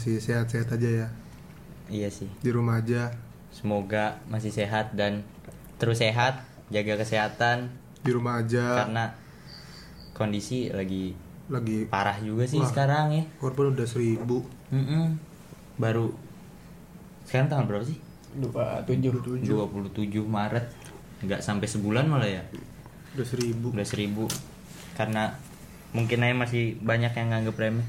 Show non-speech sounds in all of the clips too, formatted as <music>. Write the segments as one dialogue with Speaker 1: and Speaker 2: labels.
Speaker 1: masih sehat-sehat aja ya.
Speaker 2: Iya sih.
Speaker 1: Di rumah aja,
Speaker 2: Semoga masih sehat dan terus sehat, jaga kesehatan
Speaker 1: di rumah aja.
Speaker 2: karena kondisi lagi
Speaker 1: Lagi
Speaker 2: parah juga sih
Speaker 1: Wah.
Speaker 2: sekarang ya.
Speaker 1: korban udah seribu.
Speaker 2: Mm-mm. Baru sekarang tanggal berapa sih?
Speaker 3: dua tujuh
Speaker 2: 27 Maret. Nggak sampai sebulan malah ya.
Speaker 1: Udah seribu.
Speaker 2: Udah seribu. Karena mungkin aja masih banyak yang nganggep remeh.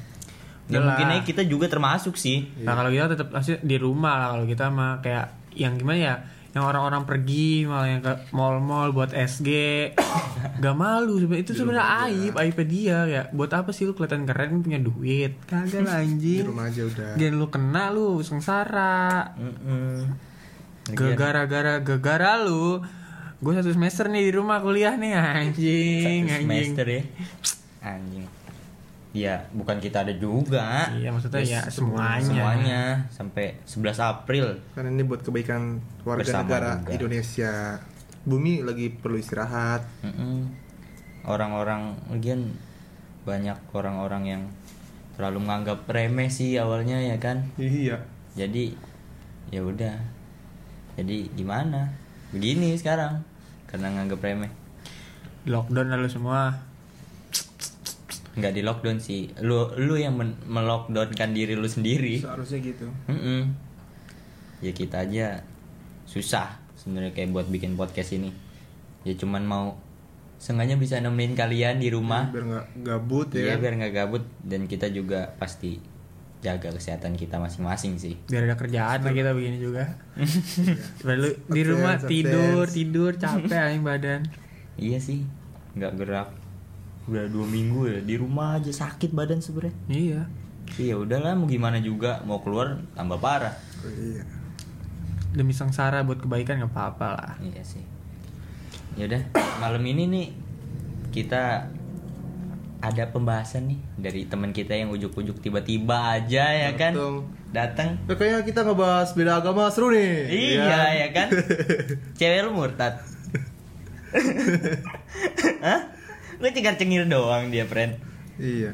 Speaker 2: Ya mungkin aja kita juga termasuk sih.
Speaker 3: Nah kalau kita tetap masih di rumah lah kalau kita mah kayak yang gimana ya yang orang-orang pergi malah yang ke mall-mall buat SG <coughs> gak malu sebenarnya itu sebenarnya aib aibnya dia ya buat apa sih lu kelihatan keren punya duit? Kagak lah <laughs>
Speaker 1: Di
Speaker 3: anjing
Speaker 1: rumah aja udah.
Speaker 3: Jangan lu kena lu sengsara.
Speaker 2: Mm-mm. Lagian-
Speaker 3: gara-gara gara lu. Gue satu semester nih di rumah kuliah nih anjing
Speaker 2: Satu
Speaker 3: anjing.
Speaker 2: semester ya. Anjing ya bukan kita ada juga.
Speaker 3: Iya maksudnya ya
Speaker 2: Terus
Speaker 3: semuanya.
Speaker 2: semuanya sampai 11 April.
Speaker 1: Karena ini buat kebaikan warga
Speaker 2: Bersama
Speaker 1: negara
Speaker 2: juga.
Speaker 1: Indonesia. Bumi lagi perlu istirahat.
Speaker 2: Orang-orang lagian banyak orang-orang yang terlalu menganggap remeh sih awalnya ya kan?
Speaker 1: Iya.
Speaker 2: jadi ya udah. Jadi gimana? Begini sekarang karena nganggap remeh.
Speaker 3: Lockdown lalu semua
Speaker 2: nggak di lockdown sih lu lu yang men- melockdownkan diri lu sendiri
Speaker 1: Seharusnya gitu.
Speaker 2: Mm-mm. Ya kita aja susah sebenarnya kayak buat bikin podcast ini. Ya cuman mau sengaja bisa nemenin kalian di rumah.
Speaker 1: Biar nggak gabut ya. kan?
Speaker 2: biar nggak gabut dan kita juga pasti jaga kesehatan kita masing-masing sih.
Speaker 3: biar ada kerjaan lah kita begini juga <laughs> Biar lu di rumah tidur tidur capek anjing badan
Speaker 2: Iya sih nggak gerak udah dua minggu ya di rumah aja sakit badan sebenarnya.
Speaker 3: iya
Speaker 2: Iya udahlah mau gimana juga mau keluar tambah parah.
Speaker 1: Oh, iya.
Speaker 3: demi sengsara buat kebaikan nggak apa-apa lah
Speaker 2: Iya sih. Ya udah, malam ini nih kita ada pembahasan nih dari teman kita yang ujuk-ujuk tiba-tiba aja ya kan
Speaker 1: Datang.
Speaker 2: datang.
Speaker 1: Ya, kayaknya kita ngebahas beda agama seru nih.
Speaker 2: Iya ya kan. <laughs> Cewek lu murtad. <laughs> Hah? Lu cengar cengir doang dia, friend.
Speaker 1: Iya.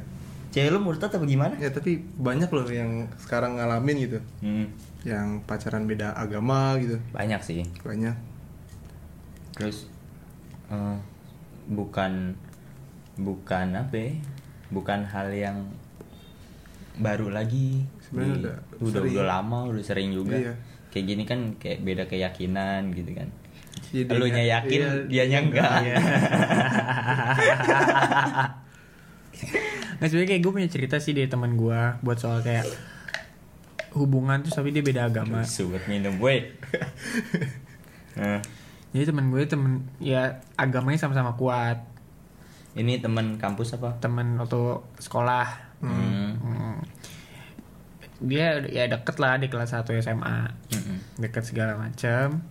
Speaker 2: Cewek lu murtad apa gimana?
Speaker 1: Ya tapi banyak loh yang sekarang ngalamin gitu.
Speaker 2: Hmm,
Speaker 1: Yang pacaran beda agama gitu.
Speaker 2: banyak sih.
Speaker 1: Banyak.
Speaker 2: Terus eh, bukan bukan apa ya? Bukan hal yang baru lagi.
Speaker 1: Sebenarnya udah
Speaker 2: udah
Speaker 1: sering.
Speaker 2: udah lama, udah sering juga.
Speaker 1: Iya.
Speaker 2: Kayak gini kan kayak beda keyakinan gitu kan.
Speaker 1: Jadi
Speaker 2: Elunya
Speaker 1: nggak-
Speaker 2: yakin,
Speaker 1: iya,
Speaker 2: dianya enggak.
Speaker 3: Nggak sebenarnya kayak gue punya cerita sih dari teman gue buat soal kayak hubungan tuh tapi dia beda agama.
Speaker 2: Subat minum, boy. Nah,
Speaker 3: Jadi teman gue temen ya agamanya sama-sama kuat.
Speaker 2: ini teman kampus apa?
Speaker 3: Temen waktu sekolah.
Speaker 2: Hmm.
Speaker 3: Hmm. Dia ya deket lah di kelas 1 SMA.
Speaker 2: Mm-mm.
Speaker 3: Deket segala macam.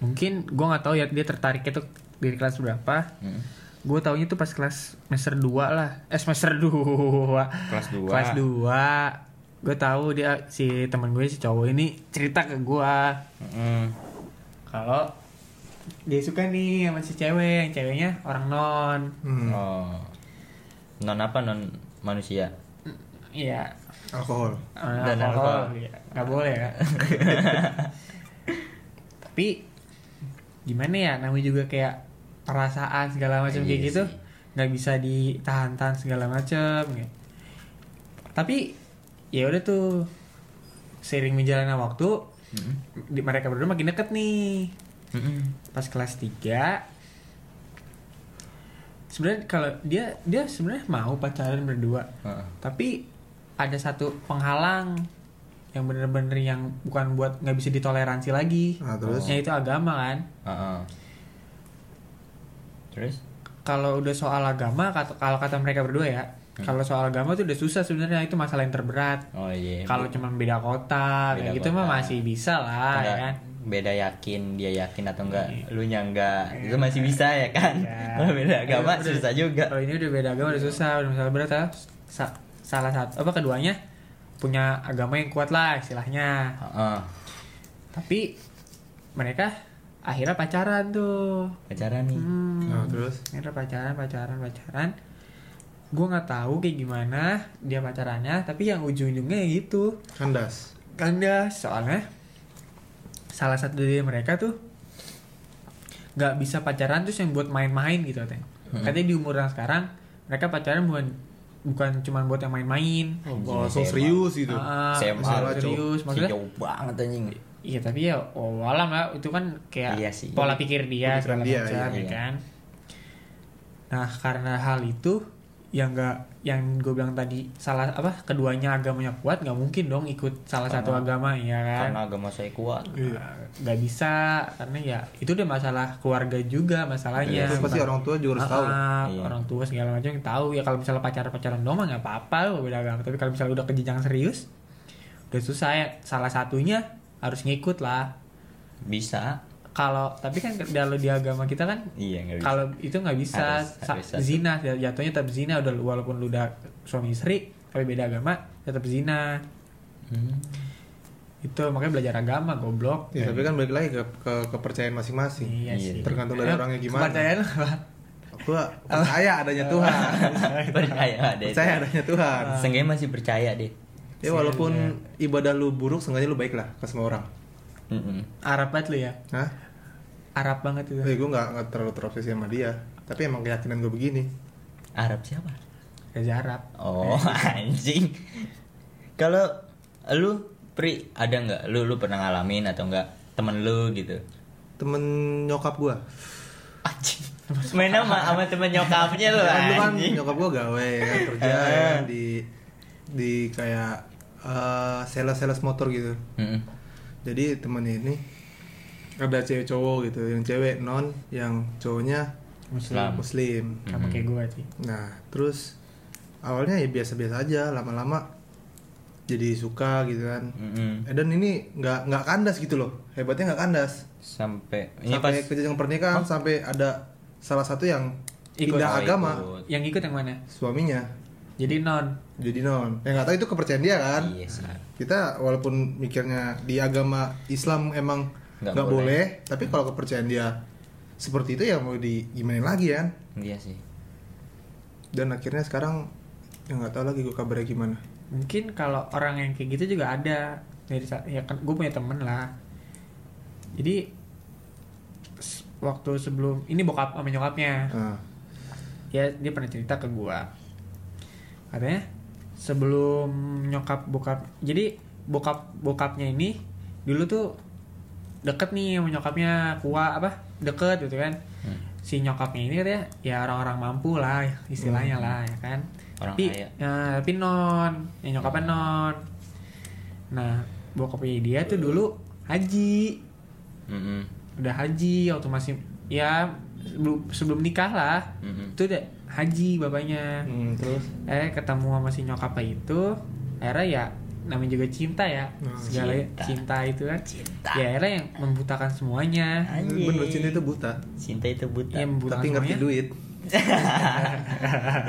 Speaker 3: Mungkin gue nggak tahu ya dia tertariknya tuh di kelas berapa.
Speaker 2: Mm.
Speaker 3: Gue taunya tuh pas kelas semester 2 lah. Eh semester 2.
Speaker 2: Kelas dua.
Speaker 3: Kelas 2. Gue tahu dia si teman gue si cowok ini cerita ke gue
Speaker 2: Mm-mm.
Speaker 3: kalau dia suka nih sama si cewek, yang ceweknya orang non.
Speaker 1: Hmm.
Speaker 2: Oh. Non apa non manusia?
Speaker 3: Iya.
Speaker 1: Alkohol.
Speaker 2: Dan
Speaker 3: alkohol.
Speaker 2: alkohol.
Speaker 3: Iya, Nggak boleh ya. <laughs> Tapi gimana ya namanya juga kayak perasaan segala macam
Speaker 2: Iya
Speaker 3: kayak gitu
Speaker 2: sih.
Speaker 3: nggak bisa ditahan-tahan segala macam gitu. Tapi ya udah tuh sering menjalannya waktu
Speaker 2: Mm-mm.
Speaker 3: di, mereka berdua makin deket nih
Speaker 2: Mm-mm.
Speaker 3: pas kelas 3 sebenarnya kalau dia dia sebenarnya mau pacaran berdua
Speaker 2: Heeh.
Speaker 3: tapi ada satu penghalang yang bener-bener yang bukan buat nggak bisa ditoleransi lagi
Speaker 1: Nah, terus?
Speaker 3: yaitu agama kan
Speaker 2: Heeh. Terus?
Speaker 3: kalau udah soal agama kata kalau kata mereka berdua ya kalau soal agama tuh udah susah sebenarnya itu masalah yang terberat
Speaker 2: Oh iya.
Speaker 3: kalau cuma beda kota
Speaker 2: Beda
Speaker 3: kayak gitu mah
Speaker 2: kota.
Speaker 3: masih bisa lah ya
Speaker 2: Enggak,
Speaker 3: kan
Speaker 2: beda yakin dia yakin atau enggak
Speaker 3: Iya.
Speaker 2: lu nya enggak itu masih bisa ya kan
Speaker 3: Ya. <laughs>
Speaker 2: kalau beda agama
Speaker 3: Udah-
Speaker 2: susah juga
Speaker 3: Kalau ini udah beda agama udah susah, udah masalah berat ya. Sa- salah satu apa keduanya punya agama yang kuat lah istilahnya.
Speaker 2: Heeh.
Speaker 3: Tapi mereka akhirnya pacaran tuh
Speaker 2: pacaran nih
Speaker 3: hmm.
Speaker 1: Nah, terus
Speaker 3: akhirnya pacaran pacaran pacaran gue nggak tahu kayak gimana dia pacarannya tapi yang ujung-ujungnya ya gitu
Speaker 1: kandas.
Speaker 3: kandas soalnya salah satu dari mereka tuh nggak bisa pacaran terus yang buat main-main gitu katanya
Speaker 2: Hmm.
Speaker 3: katanya di umur yang sekarang mereka pacaran bukan bukan cuma buat yang main-main
Speaker 1: Oh, langsung
Speaker 2: SMA.
Speaker 1: serius gitu.
Speaker 3: Ah,
Speaker 2: SMA
Speaker 3: serius maksudnya
Speaker 2: jauh banget anjing
Speaker 3: iya tapi ya oh, alam lah itu kan kayak
Speaker 2: Iya sih.
Speaker 3: pola pikir dia segala
Speaker 1: dia,
Speaker 3: macam
Speaker 2: iya,
Speaker 3: ya
Speaker 2: iya.
Speaker 3: kan nah karena hal itu yang enggak yang gue bilang tadi salah apa keduanya agamanya kuat nggak mungkin dong ikut salah satu
Speaker 2: Karena-
Speaker 3: agama ya kan?
Speaker 2: karena agama saya kuat.
Speaker 1: Iya.
Speaker 3: nggak bisa karena ya itu udah masalah keluarga juga masalahnya.
Speaker 1: Itu pasti orang tua juga harus tahu.
Speaker 3: Ah,
Speaker 2: Iya.
Speaker 3: orang tua segala macam yang tahu. Ya kalau misalnya pacaran pacaran dong mah nggak apa-apa beda agama. Tapi kalau misalnya udah ke jenjang serius udah susah ya. Salah satunya harus ngikut lah.
Speaker 2: Bisa
Speaker 3: kalau tapi kan kalau di agama kita kan
Speaker 2: iya bisa
Speaker 3: kalau itu nggak bisa
Speaker 2: Harus- harus
Speaker 3: zina jatuhnya tetap zina udah walaupun lu udah suami istri tapi beda agama tetap zina
Speaker 2: Hmm.
Speaker 3: itu makanya belajar agama goblok
Speaker 1: Ya, tapi kan balik lagi ke, ke kepercayaan masing-masing.
Speaker 3: iya
Speaker 2: Iya.
Speaker 3: sih
Speaker 1: Tergantung dari
Speaker 3: Eh,
Speaker 1: orangnya gimana.
Speaker 3: kepercayaan apa
Speaker 1: Gua percaya adanya Tuhan. <laughs>
Speaker 2: percaya deh
Speaker 1: percaya adanya Tuhan.
Speaker 2: Seenggaknya masih percaya deh
Speaker 1: Ya walaupun ibadah lu buruk, seenggaknya lu baik lah ke semua orang.
Speaker 2: Mm-mm.
Speaker 3: Arab banget lu ya
Speaker 1: Hah?
Speaker 3: Arab banget itu
Speaker 1: Eh, gue nggak nggak terlalu terobsesi sama dia. Tapi emang keyakinan gue begini.
Speaker 2: Arab siapa
Speaker 3: Reza Arab
Speaker 2: oh <laughs> anjing kalau lu pri ada nggak lu lu pernah ngalamin atau enggak temen lu gitu
Speaker 1: Temen nyokap gue.
Speaker 2: anjing main sama sama temen nyokapnya lu
Speaker 1: kan kan
Speaker 2: anjing
Speaker 1: nyokap gue gawe kan kerja
Speaker 2: Eh.
Speaker 1: ya, kan, di di kayak eh, sales-sales motor gitu.
Speaker 2: Mm-mm.
Speaker 1: Jadi temen ini ada cewek cowok gitu, yang cewek non, yang cowoknya
Speaker 2: Islam.
Speaker 1: muslim.
Speaker 3: sama kayak gue sih
Speaker 1: Nah, terus awalnya ya biasa-biasa aja, lama-lama jadi suka gitu kan.
Speaker 2: Mm-mm.
Speaker 1: Eh, dan ini nggak nggak kandas gitu loh, hebatnya nggak kandas.
Speaker 2: sampai ini pas
Speaker 1: Sampai ke jenjang pernikahan sampai ada salah satu yang
Speaker 3: Ikut.
Speaker 1: pindah
Speaker 2: Oh,
Speaker 1: agama,
Speaker 2: ikut.
Speaker 3: yang ikut yang mana
Speaker 1: suaminya
Speaker 3: jadi non
Speaker 1: jadi non. Ya nggak tahu itu kepercayaan dia kan.
Speaker 2: iya sih
Speaker 1: Kita walaupun mikirnya di agama Islam emang
Speaker 2: Nggak boleh.
Speaker 1: boleh. tapi kalau kepercayaan dia seperti itu ya mau di gimana lagi kan.
Speaker 2: iya sih
Speaker 1: Dan akhirnya sekarang ya nggak tahu lagi gue kabarnya gimana.
Speaker 3: mungkin kalau orang yang kayak gitu juga ada dari sa- ya kan gue punya temen lah jadi waktu sebelum ini bokap sama nyokapnya
Speaker 1: Nah,
Speaker 3: ya dia pernah cerita ke gua katanya sebelum nyokap bokap jadi bokap bokapnya ini dulu tuh deket nih sama nyokapnya kuat apa deket gitu kan
Speaker 2: Hmm.
Speaker 3: si nyokapnya ini katanya ya orang-orang mampu lah istilahnya
Speaker 1: Hmm.
Speaker 3: lah ya kan
Speaker 2: Orang
Speaker 3: tapi
Speaker 2: kaya.
Speaker 3: ya, tapi non yang nyokapnya non nah bokapnya dia tuh dulu haji
Speaker 2: Mm-mm.
Speaker 3: udah haji waktu masih ya sebelum sebelum nikah lah
Speaker 2: Mm-mm.
Speaker 3: itu udah haji bapaknya
Speaker 1: hmm, terus
Speaker 3: eh ketemu sama si nyokapnya itu akhirnya ya namanya juga cinta ya
Speaker 1: Hmm.
Speaker 3: segala
Speaker 2: Cinta.
Speaker 3: cinta. itu kan
Speaker 2: Cinta.
Speaker 3: ya akhirnya yang membutakan semuanya
Speaker 2: Anjing.
Speaker 1: bener cinta itu buta,
Speaker 2: cinta itu buta
Speaker 3: ya
Speaker 1: tapi ngerti
Speaker 3: semuanya
Speaker 1: duit.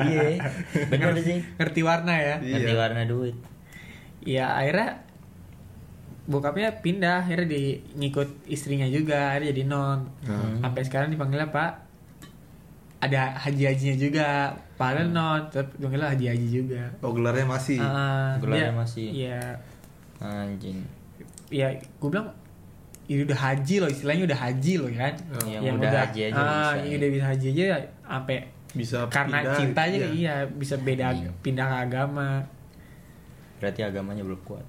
Speaker 2: iya bener sih
Speaker 3: ngerti warna ya
Speaker 1: Iya.
Speaker 2: ngerti warna duit
Speaker 3: ya akhirnya bokapnya pindah akhirnya di ngikut istrinya juga akhirnya jadi non
Speaker 1: Nah,
Speaker 3: sampai sekarang dipanggilnya pak ada haji hajinya juga padahal non tetap dipanggilnya haji haji juga
Speaker 1: oh gelarnya masih.
Speaker 3: Ah,
Speaker 2: Gelarnya
Speaker 3: dia-
Speaker 2: masih.
Speaker 3: Iya,
Speaker 2: anjing
Speaker 3: ya gue bilang ini udah haji loh istilahnya udah haji loh kan
Speaker 1: Oh.
Speaker 2: Yang udah haji aja
Speaker 3: ah,
Speaker 2: bisa,
Speaker 3: yang
Speaker 2: ya.
Speaker 3: udah bisa haji aja sampai
Speaker 1: bisa
Speaker 3: karena
Speaker 1: pindah,
Speaker 3: cinta aja
Speaker 1: iya.
Speaker 3: iya. bisa beda
Speaker 2: Iya.
Speaker 3: pindah ke agama
Speaker 2: berarti agamanya belum kuat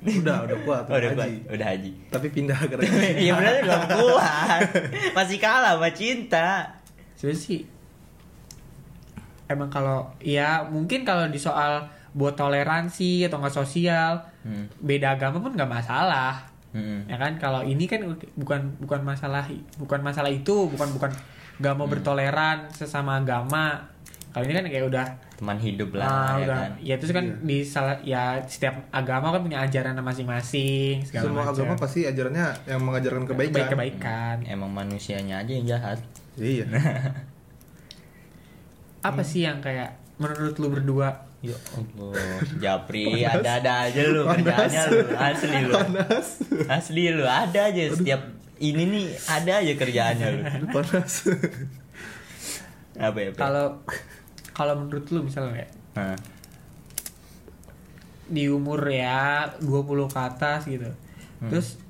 Speaker 1: Udah, udah kuat, <laughs>
Speaker 2: Oh, udah
Speaker 1: haji.
Speaker 2: kuat udah haji
Speaker 1: Tapi pindah ke <laughs>
Speaker 2: Iya berarti belum kuat masih kalah sama cinta
Speaker 3: sebenarnya sih emang kalau ya mungkin kalau di soal buat toleransi atau nggak sosial
Speaker 2: Hmm.
Speaker 3: beda agama pun nggak masalah
Speaker 2: Mm-mm.
Speaker 3: ya kan kalau ini kan bukan bukan masalah bukan masalah itu bukan bukan nggak mau bertoleran sesama agama kalau ini kan kayak udah
Speaker 2: teman hidup
Speaker 3: ah,
Speaker 2: lah ya
Speaker 3: udah
Speaker 2: kan
Speaker 3: ya terus kan
Speaker 1: Iya.
Speaker 3: di salah ya setiap agama kan punya ajaran masing-masing
Speaker 1: Semua
Speaker 3: macam.
Speaker 1: agama pasti ajarannya yang mengajarkan kebaikan.
Speaker 3: Kebaik- kebaikan
Speaker 2: emang manusianya aja yang jahat
Speaker 1: Iya. <laughs>
Speaker 3: apa sih yang kayak menurut lu berdua
Speaker 2: ya Allah Japri ada-ada aja lu kerjaannya lu asli lu asli lu ada aja setiap ini nih ada aja kerjaannya lu.
Speaker 1: panas
Speaker 2: Apa ya?
Speaker 3: Kalau kalau menurut lu misalnya kayak
Speaker 2: Hah.
Speaker 3: di umur ya 20 ke atas gitu.
Speaker 2: Hmm.
Speaker 3: Terus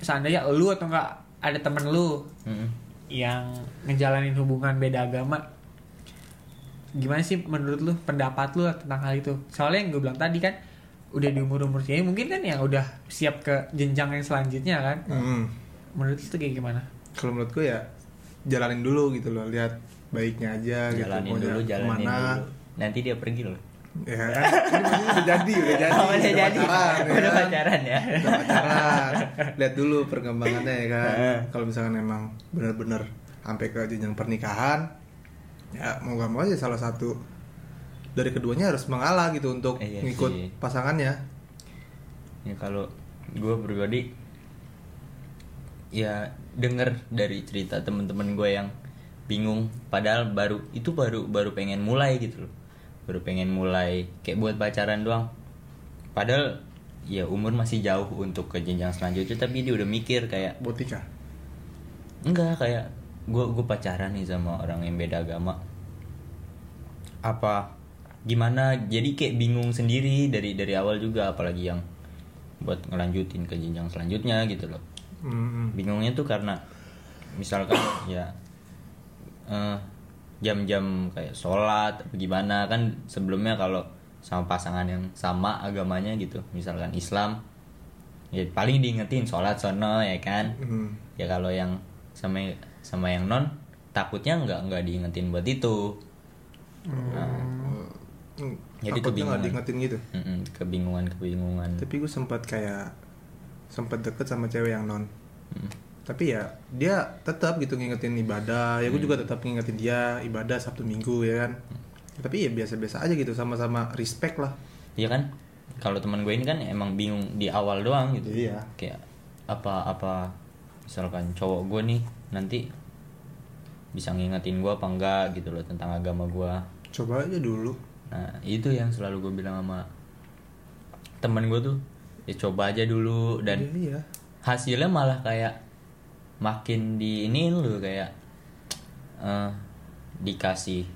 Speaker 3: seandainya lu atau enggak ada temen lu
Speaker 2: Mm-mm.
Speaker 3: Yang ngejalanin hubungan beda agama gimana sih menurut lu pendapat lu tentang hal itu soalnya yang gue bilang tadi kan udah di umur umur sini mungkin kan yang udah siap ke jenjang yang selanjutnya kan
Speaker 1: Hmm.
Speaker 3: menurut lu tuh kayak gimana
Speaker 1: kalau menurut gue ya jalanin dulu gitu loh lihat baiknya aja
Speaker 2: Jalanin
Speaker 1: gitu
Speaker 2: dulu, jalanin
Speaker 1: ke mana.
Speaker 2: dulu. Nanti dia pergi loh.
Speaker 1: Ya kan ini udah jadi udah <laughs> jadi
Speaker 2: Oh, udah jadi.
Speaker 1: pacaran, ya
Speaker 2: Udah
Speaker 1: kan?
Speaker 2: pacaran ya.
Speaker 1: udah pacaran lihat dulu perkembangannya ya kan kalau misalkan emang bener-bener sampai ke jenjang pernikahan ya mau gak mau aja salah satu dari keduanya harus mengalah gitu untuk
Speaker 2: Iya
Speaker 1: ngikut
Speaker 2: sih.
Speaker 1: pasangannya
Speaker 2: Ya kalau gue pribadi ya denger dari cerita temen-temen gue yang bingung padahal baru itu baru baru pengen mulai gitu loh baru pengen mulai kayak buat pacaran doang. Padahal ya umur masih jauh untuk ke jenjang selanjutnya tapi dia udah mikir kayak
Speaker 1: botika
Speaker 2: enggak kayak gue gue pacaran nih sama orang yang beda agama. Apa gimana? Jadi kayak bingung sendiri dari dari awal juga apalagi yang buat ngelanjutin ke jenjang selanjutnya gitu loh.
Speaker 1: Hmm,
Speaker 2: bingungnya tuh karena misalkan ya eh, jam-jam kayak sholat apa gimana. Kan sebelumnya kalau sama pasangan yang sama agamanya gitu misalkan Islam ya paling diingetin sholat sono ya kan?
Speaker 1: Hmm.
Speaker 2: ya kalau yang sama sama yang non takutnya nggak nggak diingetin buat itu.
Speaker 1: Hmm,
Speaker 2: Jadi
Speaker 1: takutnya
Speaker 2: kebingungan.
Speaker 1: nggak diingetin gitu?
Speaker 2: Mm-mm, kebingungan kebingungan.
Speaker 1: Tapi gue sempat kayak sempat deket sama cewek yang non. Tapi ya dia tetap gitu ngingetin ibadah. Ya gue juga tetap ngingetin dia ibadah sabtu minggu ya kan. Tapi ya biasa-biasa aja gitu sama-sama respect lah.
Speaker 2: Iya kan? Kalau teman gue ini kan emang bingung di awal doang gitu.
Speaker 1: Iya.
Speaker 2: kayak apa apa misalkan cowok gue nih nanti bisa ngingetin gue apa enggak gitu loh tentang agama gue
Speaker 1: coba aja dulu.
Speaker 2: Nah itu yang selalu gue bilang sama temen gue tuh ya coba aja dulu. Dan
Speaker 1: Iya, iya.
Speaker 2: hasilnya malah kayak makin di ini lu kayak eh, dikasih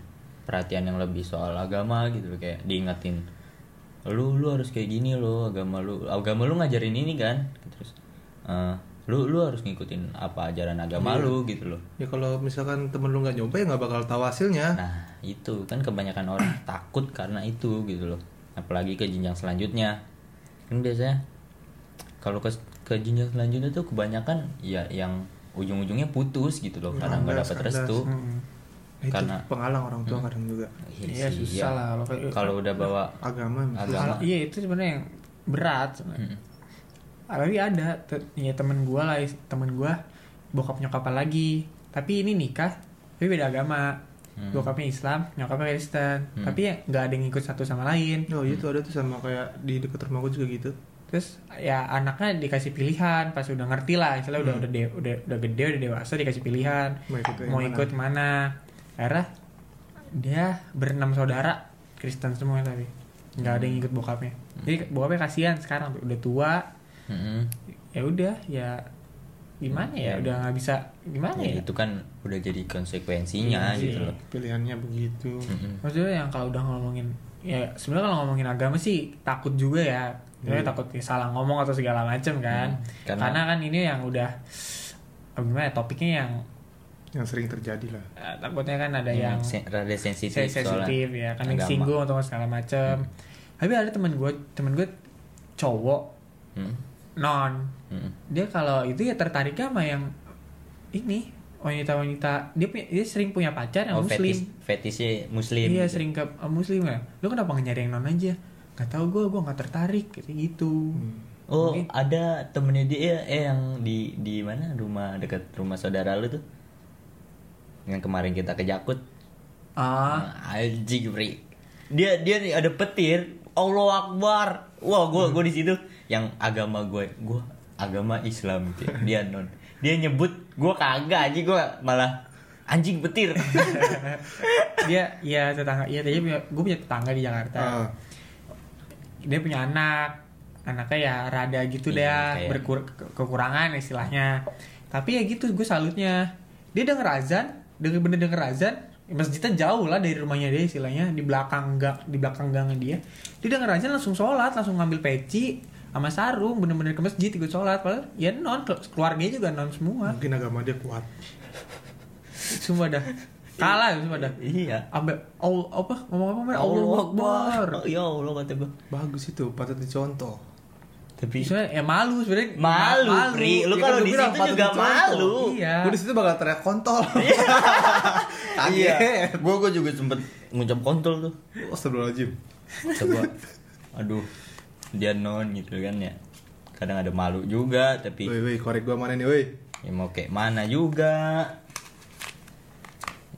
Speaker 2: perhatian yang lebih soal agama gitu kayak diingetin lu lu harus kayak gini lo agama lu agama lu ngajarin ini kan? Terus eh, lu lu harus ngikutin apa ajaran agama lu gitu loh.
Speaker 1: Ya kalau misalkan temen lu nggak nyoba ya nggak bakal tahu hasilnya.
Speaker 2: Nah itu kan kebanyakan orang <clears throat> takut karena itu gitu loh. Apalagi ke jenjang selanjutnya. Kan biasanya kalau ke ke jenjang selanjutnya tuh kebanyakan ya yang ujung-ujungnya putus gitu loh karena nggak dapat restu
Speaker 3: Hmm.
Speaker 1: Itu
Speaker 2: karena-
Speaker 1: penghalang orang tua kadang juga
Speaker 3: Iya,
Speaker 2: sih,
Speaker 3: susah lah kalau
Speaker 2: kalau udah bawa
Speaker 1: agama.
Speaker 2: Agama.
Speaker 3: Iya itu sebenarnya yang berat sebenarnya.
Speaker 2: Mm.
Speaker 3: Apalagi ada te- ya temen gue lah temen gue bokap nyokap lagi tapi ini nikah tapi beda agama
Speaker 2: Hmm.
Speaker 3: bokapnya Islam nyokapnya Kristen
Speaker 2: Hmm.
Speaker 3: tapi ya nggak ada yang ikut satu sama lain
Speaker 1: oh itu ada tuh sama kayak di dekat rumah gue juga gitu
Speaker 3: terus ya anaknya dikasih pilihan pas udah ngerti lah istilah udah
Speaker 1: Hmm.
Speaker 3: udah de- udah udah gede udah dewasa dikasih pilihan.
Speaker 1: Mau ikut
Speaker 3: mau
Speaker 1: mana?
Speaker 3: ikut mana? Akhirnya dia berenam saudara Kristen semua tapi nggak ada yang ikut bokapnya. Jadi bokapnya kasihan sekarang udah tua.
Speaker 2: Mm-mm.
Speaker 3: ya udah ya gimana ya?
Speaker 2: Ya.
Speaker 3: udah nggak bisa gimana
Speaker 2: Ya,
Speaker 3: ya?
Speaker 2: itu kan udah jadi konsekuensinya
Speaker 3: Iya
Speaker 2: gitu loh.
Speaker 1: Pilihannya begitu.
Speaker 2: Mm-mm.
Speaker 3: maksudnya yang kalau udah ngomongin ya sebenarnya kalau ngomongin agama sih takut juga ya Sebenarnya
Speaker 1: Iya.
Speaker 3: takut salah ngomong atau segala macam kan
Speaker 2: Hmm, karena-
Speaker 3: karena, kan ini yang udah gimana ya, topiknya yang
Speaker 1: yang sering terjadi lah
Speaker 3: eh, takutnya kan ada yang
Speaker 2: Yang sen- rada sensitif
Speaker 3: sensitif ya kan yang singgung atau segala macam tapi ada temen gue temen gue cowok
Speaker 2: Mm.
Speaker 3: non
Speaker 2: Mm.
Speaker 3: dia kalau itu ya tertariknya sama yang ini wanita-wanita dia punya, dia sering punya pacar yang
Speaker 2: Oh,
Speaker 3: muslim
Speaker 2: fetis, fetisnya muslim.
Speaker 3: iya
Speaker 2: gitu.
Speaker 3: sering ke uh, muslim ya lu kenapa nyari yang non aja nggak tahu gue gue nggak tertarik kayak gitu
Speaker 2: Oh,
Speaker 3: Mungkin.
Speaker 2: ada temennya dia eh yang di di mana rumah dekat rumah saudara lu tuh. Yang kemarin kita ke Jakut.
Speaker 3: ah
Speaker 2: Ah, Anjing, Bri. Dia dia nih ada petir. Allah Akbar. Wah, gua gua di situ yang agama gue, gua agama Islam gitu. Dia non. Dia nyebut gua kagak anjing gua malah anjing petir. <laughs>
Speaker 3: dia ya tetangga iya tadi punya gue punya tetangga di Jakarta
Speaker 1: Ah,
Speaker 3: dia punya anak. Anaknya ya rada gitu
Speaker 2: Iya,
Speaker 3: deh
Speaker 2: kayak-
Speaker 3: berkur ke- kekurangan istilahnya. Tapi ya gitu gue salutnya. Dia denger azan denger bener denger azan masjidnya jauh lah dari rumahnya dia istilahnya di belakang gang di belakang gangnya dia. Dia denger azan langsung sholat langsung ngambil peci sama sarung bener-bener ke masjid ikut sholat. Padahal ya non keluarganya juga non semua.
Speaker 1: Mungkin agama dia kuat.
Speaker 3: Semua dah kalah semua dah
Speaker 2: Iya.
Speaker 3: Ambil Allah apa ngomong apa men Allah Akbar.
Speaker 2: Oh, Ya Allah kata gue.
Speaker 1: bagus itu patut dicontoh
Speaker 2: Tapi
Speaker 3: Sebenarnya ya malu sebenarnya
Speaker 2: malu, Pri. Lu
Speaker 1: Ya kan
Speaker 2: kalau
Speaker 1: gua
Speaker 2: di situ juga
Speaker 1: dicontoh.
Speaker 2: malu.
Speaker 3: Iya.
Speaker 1: gue di situ bakal teriak kontol <laughs>
Speaker 2: Iya. Gue gue juga sempet ngucap kontol tuh.
Speaker 1: Astagfirullahaladzim
Speaker 2: Coba. <laughs> Aduh. Dia non gitu kan ya. Kadang ada malu juga tapi
Speaker 1: woi woi korek gua mana nih woi
Speaker 2: ya mau kayak mana juga.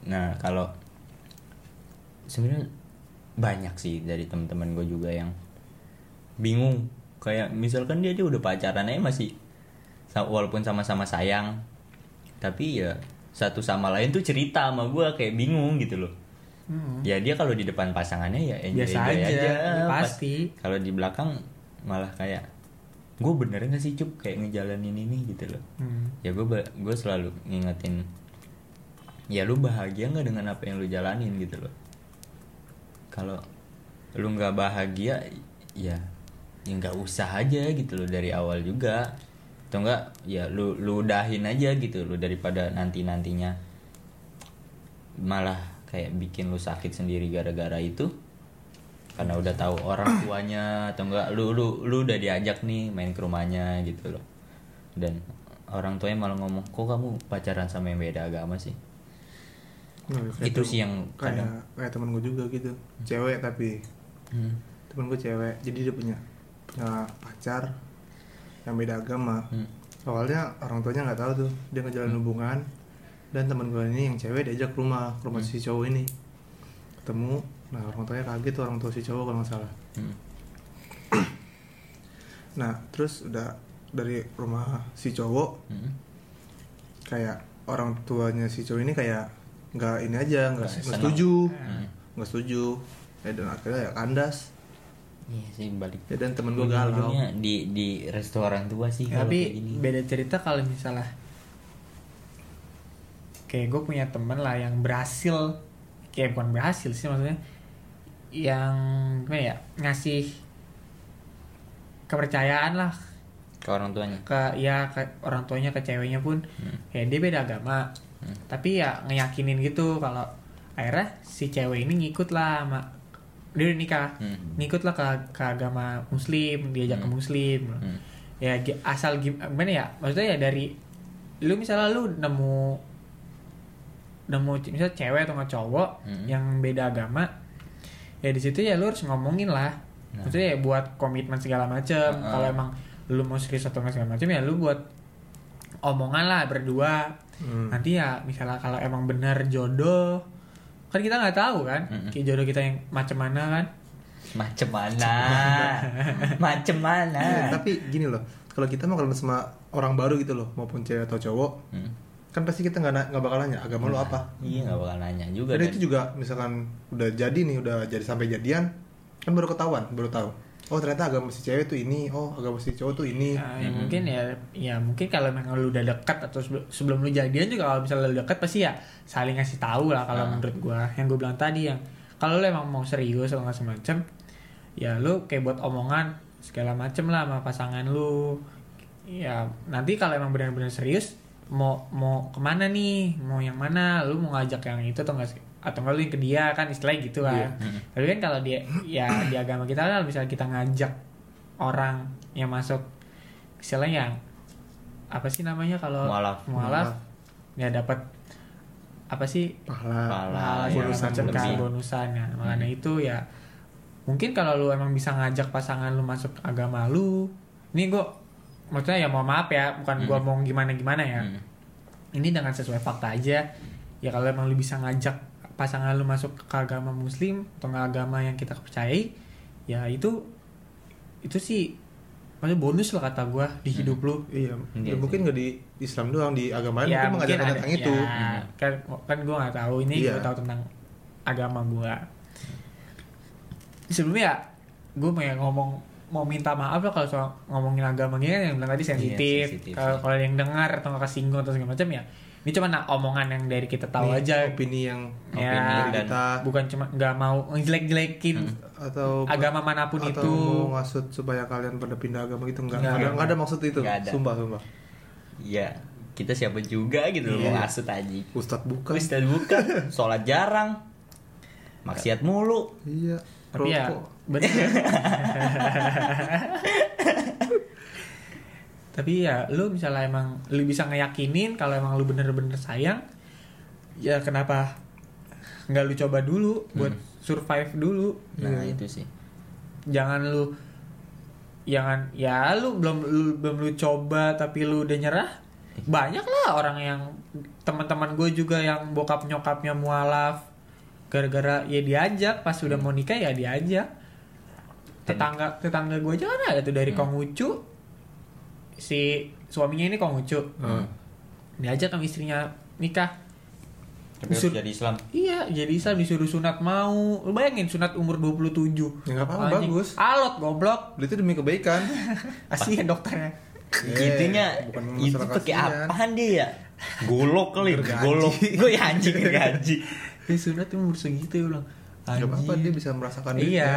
Speaker 2: Nah, kalau sebenarnya banyak sih dari teman-teman gue juga yang bingung kayak misalkan dia aja udah pacaran aja masih walaupun sama-sama sayang tapi ya satu sama lain tuh cerita sama gue kayak bingung gitu loh
Speaker 3: Hmm.
Speaker 2: ya dia kalau di depan pasangannya ya enjoy,
Speaker 3: Biasa aja, ya
Speaker 2: Pas-
Speaker 3: pasti.
Speaker 2: kalau di belakang malah kayak gue bener gak sih cup kayak ngejalanin ini gitu loh
Speaker 3: Hmm.
Speaker 2: ya gue gue selalu ngingetin ya lu bahagia nggak dengan apa yang lu jalanin gitu loh. Kalau lu nggak bahagia ya ya nggak usah aja gitu loh dari awal juga. Atau enggak ya lu lu udahin aja gitu loh daripada nanti nantinya malah kayak bikin lu sakit sendiri gara-gara itu. Karena udah tahu orang tuanya atau enggak lu lu lu udah diajak nih main ke rumahnya gitu loh. Dan orang tuanya malah ngomong kok kamu pacaran sama yang beda agama sih
Speaker 1: Nah,
Speaker 2: Itu sih yang
Speaker 1: kayak
Speaker 2: kadang-
Speaker 1: kayak temen gue juga gitu. Cewek tapi.
Speaker 2: Hmm.
Speaker 1: temen gue cewek jadi dia punya punya pacar yang beda agama.
Speaker 2: Hmm.
Speaker 1: awalnya orang tuanya nggak tahu tuh dia ngejalanin hubungan dan teman gue ini yang cewek diajak ke rumah ke rumah si cowok ini. Ketemu nah orang tuanya kaget tuh orang tua si cowok kalau nggak salah.
Speaker 2: Hmm. <clears throat>
Speaker 1: nah terus udah dari rumah si cowok
Speaker 2: Hmm.
Speaker 1: kayak orang tuanya si cowok ini kayak nggak ini aja nggak
Speaker 2: Nggak
Speaker 1: nggak
Speaker 2: senang.
Speaker 1: setuju.
Speaker 2: Hmm.
Speaker 1: nggak setuju. Ya dan akhirnya ya kandas.
Speaker 2: Iya sih balik.
Speaker 1: Ya dan temen gue galau.
Speaker 2: di di resto orang tua sih kalau
Speaker 3: Tapi beda cerita kalau misalnya kayak gue punya temen lah yang berhasil. Kayak bukan berhasil sih maksudnya. Yang gimana ya ngasih kepercayaan lah.
Speaker 2: Ke orang tuanya.
Speaker 3: ke ya ke orang tuanya ke ceweknya pun.
Speaker 2: Hmm.
Speaker 3: kayak dia beda agama
Speaker 2: Hmm.
Speaker 3: tapi ya ngeyakinin gitu kalau akhirnya si cewek ini ngikut lah sama dia udah nikah
Speaker 2: Hmm.
Speaker 3: ngikut lah ke, ke agama muslim diajak ke
Speaker 2: Hmm.
Speaker 3: muslim
Speaker 2: Hmm.
Speaker 3: ya asal gim- gimana ya maksudnya ya dari lu misalnya lu nemu nemu misalnya cewek atau nggak cowok
Speaker 2: Hmm.
Speaker 3: yang beda agama ya di situ ya lu harus ngomongin lah
Speaker 2: Nah.
Speaker 3: maksudnya ya buat komitmen segala macem
Speaker 2: Uh-uh.
Speaker 3: kalau emang lu mau serius atau nggak segala macem ya lu buat omongan lah berdua
Speaker 1: Hmm.
Speaker 3: nanti ya misalnya kalau emang benar jodoh kan kita nggak tahu kan
Speaker 2: Mm-mm.
Speaker 3: kayak jodoh kita yang macam mana kan
Speaker 2: Macem mana? Macem mana? <laughs>
Speaker 1: tapi gini loh kalau kita mau ketemu sama orang baru gitu loh maupun cewek atau cowok
Speaker 2: Hmm.
Speaker 1: kan pasti kita nggak nggak bakal nanya agama lu apa
Speaker 2: Iya nggak bakal nanya juga.
Speaker 1: dan
Speaker 2: kan.
Speaker 1: itu juga misalkan udah jadi nih udah jadi sampai jadian kan baru ketahuan baru tahu oh ternyata agama si cewek tuh ini. Oh agama si cowok tuh ini.
Speaker 3: Nah, ya
Speaker 2: Mm-mm.
Speaker 3: mungkin ya ya mungkin kalau memang lu udah dekat atau sebelum, sebelum lu jadian juga kalau misalnya lu dekat pasti ya saling ngasih tahu lah kalau
Speaker 2: Ah.
Speaker 3: menurut gua. Yang gue bilang tadi yang kalau lu emang mau serius atau nggak semacam ya lu kayak buat omongan segala macem lah sama pasangan lu. Ya nanti kalau emang benar-benar serius mau mau ke mana nih? Mau yang mana? Lu mau ngajak yang itu atau enggak atau enggak lu yang ke dia kan istilahnya gitu kan
Speaker 1: Iya.
Speaker 2: Mm-mm.
Speaker 3: tapi kan kalau dia ya di agama kita kan misalnya kita ngajak orang yang masuk istilahnya yang apa sih namanya kalau
Speaker 2: Mualaf.
Speaker 3: mualaf ya dapat apa sih
Speaker 1: pahala
Speaker 2: Pahala,
Speaker 3: hal
Speaker 2: ya,
Speaker 3: macam kan bonusan ya makanya itu ya mungkin kalau lu emang bisa ngajak pasangan lu masuk agama lu ini gua maksudnya ya mohon maaf ya bukan gua
Speaker 2: Hmm.
Speaker 3: mau gimana gimana ya
Speaker 2: Hmm.
Speaker 3: ini dengan sesuai fakta aja ya kalau emang lu bisa ngajak pasangan lu masuk ke agama muslim atau nggak agama yang kita percayai ya itu itu sih maksudnya bonus lah kata gua di hidup lu
Speaker 1: iya
Speaker 2: Iya
Speaker 1: ya, mungkin nggak di Islam doang di agama lain
Speaker 3: ya
Speaker 1: mungkin mengajarkan
Speaker 3: ada
Speaker 1: tentang itu
Speaker 3: ya, kan kan gue nggak tahu ini
Speaker 1: Iya.
Speaker 3: gue tahu tentang agama gue sebelumnya ya gue mau ngomong mau minta maaf lah kalau soal ngomongin agama gini kan yang bilang tadi sensitif.
Speaker 2: sensitif,
Speaker 3: kalau
Speaker 2: iya.
Speaker 3: kalau ada yang dengar atau nggak kesinggung atau segala macam ya. Ini cuma nah, omongan yang dari kita tahu
Speaker 1: Nih,
Speaker 3: aja.
Speaker 1: opini yang
Speaker 3: Ya,
Speaker 1: opini dari
Speaker 2: dan-
Speaker 1: kita
Speaker 3: Bukan cuma nggak mau ngejelek-jelekin
Speaker 1: atau
Speaker 3: agama mana pun
Speaker 1: atau
Speaker 3: itu.
Speaker 1: mau ngasut supaya kalian pada pindah agama gitu enggak
Speaker 3: Nggak,
Speaker 1: ada,
Speaker 3: nggak.
Speaker 1: nggak ada maksud itu
Speaker 2: Nggak ada.
Speaker 1: sumpah sumpah
Speaker 2: Iya, kita siapa juga gitu loh mau ngasut aja.
Speaker 1: Ustadz bukan
Speaker 2: Ustaz bukan, sholat jarang, maksiat mulu.
Speaker 1: iya
Speaker 3: Tapi ya
Speaker 1: rokok.
Speaker 3: bener. <laughs> Tapi ya lu misalnya emang lu bisa ngeyakinin kalau emang lu bener-bener sayang, ya kenapa nggak lu coba dulu buat survive dulu?
Speaker 2: Nah
Speaker 3: Gitu.
Speaker 2: itu sih.
Speaker 3: Jangan lu jangan ya lu belum lu belum lu coba tapi lu udah nyerah. Banyak lah orang yang teman-teman gue juga yang bokap nyokapnya mualaf gara-gara ya diajak pas udah mau nikah ya diajak tetangga tetangga gue aja kan ada tuh dari Konghucu si suaminya ini Konghucu
Speaker 1: Hmm.
Speaker 3: diajak sama istrinya nikah Sur-
Speaker 2: jadi Islam.
Speaker 3: iya jadi Islam disuruh sunat mau lu bayangin sunat umur 27
Speaker 1: Ya, nggak apa-apa,
Speaker 3: Anjing.
Speaker 1: bagus.
Speaker 3: alot goblok
Speaker 1: itu demi kebaikan <laughs>
Speaker 3: asli dokternya
Speaker 2: Gitunya,
Speaker 1: bukan
Speaker 2: itu pakai apaan dia ya? Golok kali, golok. <laughs> Gue ya anjing gergaji.
Speaker 3: Dia sunat umur segitu ya bilang
Speaker 1: nggak apa-apa
Speaker 3: Anjing.
Speaker 1: dia bisa merasakan
Speaker 3: iya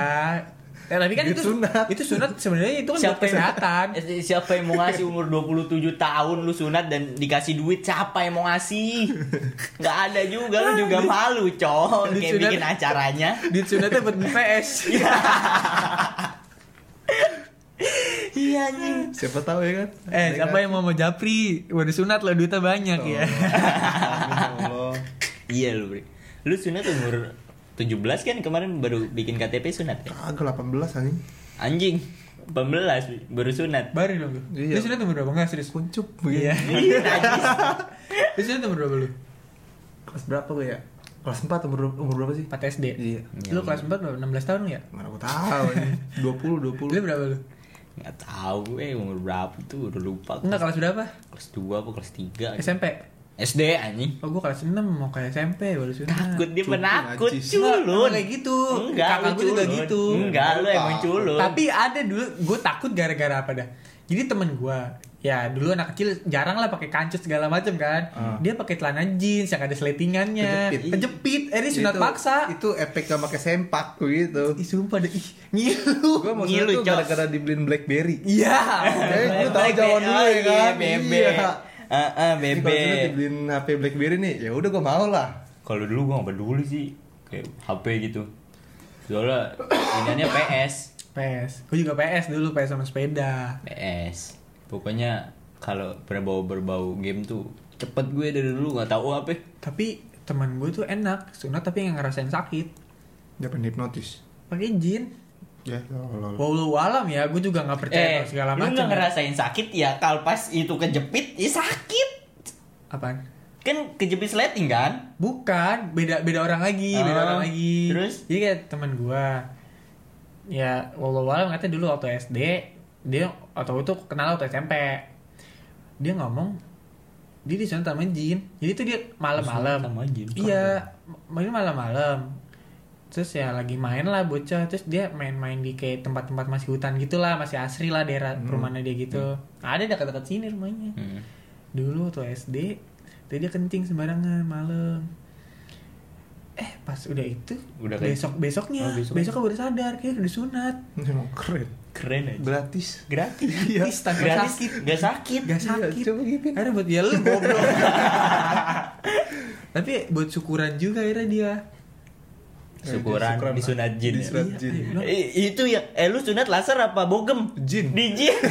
Speaker 3: Ya, tapi kan itu
Speaker 1: sunat.
Speaker 3: itu sunat sebenarnya itu kan buat kesehatan. <laughs>
Speaker 2: Eh, siapa yang mau ngasih umur 27 tahun lu sunat dan dikasih duit siapa yang mau ngasih nggak ada juga lu juga malu cowok kayak
Speaker 3: sunat.
Speaker 2: bikin acaranya
Speaker 3: Duit sunatnya buat PS. <laughs>
Speaker 2: iya anjing
Speaker 1: siapa tahu ya kan
Speaker 3: eh, siapa yang mau mau japri? Udah sunat lo duitnya banyak ya.
Speaker 1: Amin, ya Allah
Speaker 2: iya lu Bri. lu sunat umur 17 kan kemarin baru bikin KTP sunat ya
Speaker 1: kagak 18 anjing
Speaker 2: anjing 18 Bri. baru sunat
Speaker 3: Baru dong lu.
Speaker 1: Iya.
Speaker 3: Lu sunat umur berapa? Enggak serius.
Speaker 1: kuncup
Speaker 3: Iya. <laughs>
Speaker 2: Iya, najis.
Speaker 3: Lu sunat umur berapa lu?
Speaker 1: kelas berapa gue ya kelas 4 umur umur berapa sih
Speaker 3: 4 SD.
Speaker 1: iya
Speaker 3: Lu kelas 4 berapa? 16 tahun ya?
Speaker 1: mana gue tahu anjing 20
Speaker 3: Lu
Speaker 1: 20
Speaker 3: berapa lu?
Speaker 2: nggak tahu eh umur berapa tuh udah lupa
Speaker 3: Enggak kelas berapa?
Speaker 2: kelas 2 apa kelas 3
Speaker 3: SMP.
Speaker 2: SD anjing
Speaker 3: Oh, gua kelas 6 mau ke SMP baru sunat.
Speaker 2: takut dia penakut culun
Speaker 3: kayak gitu.
Speaker 2: enggak
Speaker 3: Kakak gua juga gitu.
Speaker 2: enggak lu emang culun
Speaker 3: Tapi ada dulu gue takut gara-gara apa dah. Jadi temen gue ya dulu anak kecil jarang lah pakai kancut segala macam kan.
Speaker 1: Ah.
Speaker 3: Dia pakai celana jeans yang ada sletingannya.
Speaker 1: Kejepit.
Speaker 3: Kejepit. Eh dia sunat
Speaker 1: Itu-
Speaker 3: paksa.
Speaker 1: itu efek gak pakai sempak begitu
Speaker 3: Ih sumpah deh. Ih, ngilu.
Speaker 1: gue mau
Speaker 2: Ngilu,
Speaker 1: gara-gara dibeliin blackberry
Speaker 3: Iya.
Speaker 1: Eh, lu tahu zaman dulu ya
Speaker 2: iya,
Speaker 1: kan?
Speaker 2: bebe
Speaker 1: Iya.
Speaker 2: Ah, ah, bebe
Speaker 1: kalau dibeliin HP BlackBerry nih, ya udah gue mau lah.
Speaker 2: kalau dulu gua nggak peduli sih kayak HP gitu soalnya iniannya PS
Speaker 3: PS. Gue juga PS dulu PS sama sepeda.
Speaker 2: PS pokoknya kalau berbau berbau game tuh cepet gue dari dulu nggak tahu apa
Speaker 3: Tapi teman gue tuh enak sunat tapi nggak ngerasain sakit.
Speaker 1: Dia hipnotis.
Speaker 3: Pakai jin.
Speaker 1: Ya, Allah.
Speaker 3: Walau alam ya, gue juga nggak percaya
Speaker 2: eh
Speaker 3: sama segala
Speaker 2: lu
Speaker 3: macam.
Speaker 2: nggak
Speaker 3: ya.
Speaker 2: ngerasain sakit ya kalau pas itu kejepit ya sakit
Speaker 3: Apaan?
Speaker 2: kan kejepit sleting kan
Speaker 3: Bukan, beda beda orang lagi, beda
Speaker 2: Oh,
Speaker 3: orang lagi.
Speaker 2: terus?
Speaker 3: Jadi kayak teman gua ya walau alam katanya dulu waktu SD dia atau itu kenal waktu SMP dia ngomong dia disunat sama jin jadi itu dia malam-malam iya main malam-malam terus ya lagi main lah bocah. Terus dia main-main di kayak tempat-tempat masih hutan gitulah masih asri lah daerah perumahannya dia gitu. Ada dekat-dekat sini rumahnya.
Speaker 2: Hmm.
Speaker 3: dulu tuh SD tadi dia kencing sembarangan malam. Eh pas udah itu
Speaker 2: Udah
Speaker 3: besok besoknya
Speaker 2: Oh, besok.
Speaker 3: besoknya baru sadar kayak udah sunat
Speaker 1: Emang keren.
Speaker 2: keren aja.
Speaker 1: Gratis.
Speaker 2: gratis. <laughs>
Speaker 3: Gratis tanpa
Speaker 2: gratis.
Speaker 3: sakit.
Speaker 2: Gak sakit.
Speaker 3: Gak
Speaker 1: Iya,
Speaker 3: sakit.
Speaker 1: coba gipin.
Speaker 3: akhirnya buat ya lu goblok. <laughs> Tapi buat syukuran juga akhirnya dia
Speaker 2: syukuran
Speaker 1: Syukuran
Speaker 2: disunat jin ya?
Speaker 1: Disunat
Speaker 3: Iya,
Speaker 1: jin.
Speaker 3: iya.
Speaker 2: Eh, itu ya eh lu sunat laser apa bogem
Speaker 1: Jin.
Speaker 2: di jin <laughs>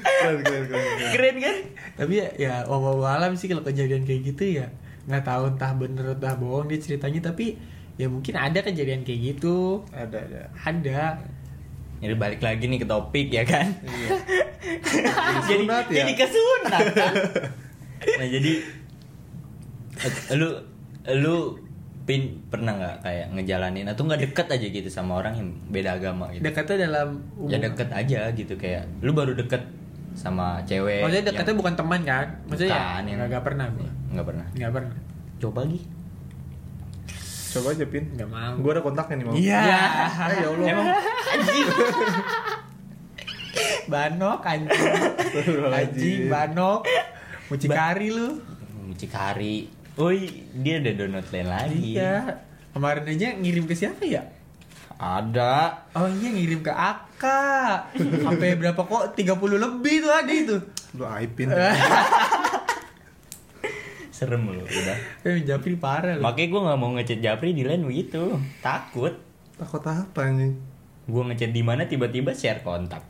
Speaker 1: Keren, keren, keren, keren.
Speaker 2: keren kan
Speaker 3: tapi ya, ya walau alam sih kalau kejadian kayak gitu ya nggak tahu entah bener entah bohong dia ceritanya tapi ya mungkin ada kejadian kayak gitu
Speaker 1: Ada, ada.
Speaker 3: ada
Speaker 2: jadi balik lagi nih ke topik ya kan
Speaker 1: Iya. <laughs>
Speaker 2: jadi
Speaker 1: sunat ya?
Speaker 2: jadi kesunat kan <laughs> nah jadi eh, lu lu pin pernah nggak kayak ngejalanin atau nggak deket aja gitu sama orang yang beda agama gitu
Speaker 3: dekatnya dalam
Speaker 2: ya deket aja gitu kayak lu baru deket sama cewek
Speaker 3: maksudnya
Speaker 2: yang-
Speaker 3: dekatnya bukan teman kan maksudnya
Speaker 2: Bukan,
Speaker 3: ya
Speaker 2: yang-
Speaker 3: nggak nggak pernah gua
Speaker 2: nggak pernah
Speaker 3: nggak pernah
Speaker 2: coba lagi
Speaker 1: Coba aja pin.
Speaker 3: Nggak mau.
Speaker 1: Gue ada kontaknya nih mau.
Speaker 3: Iya.
Speaker 1: Eh, ya Allah.
Speaker 2: Emang anjing.
Speaker 3: Banok anjing. <laughs> Anjing banok. Mucikari lu.
Speaker 2: Mucikari. Woi, dia ada download lain lagi.
Speaker 3: Iya. Kemarin aja ngirim ke siapa ya?
Speaker 2: Ada.
Speaker 3: Oh iya ngirim ke Aka. <laughs> Sampai berapa kok? 30 lebih tuh ada itu.
Speaker 1: Lu aipin. <laughs>
Speaker 2: Serem lu udah.
Speaker 3: Eh Japri parah lu.
Speaker 2: Makanya gue nggak mau ngechat Japri di lain begitu. Takut.
Speaker 1: Takut apa anjing?
Speaker 2: Gue ngechat di mana tiba-tiba share kontak.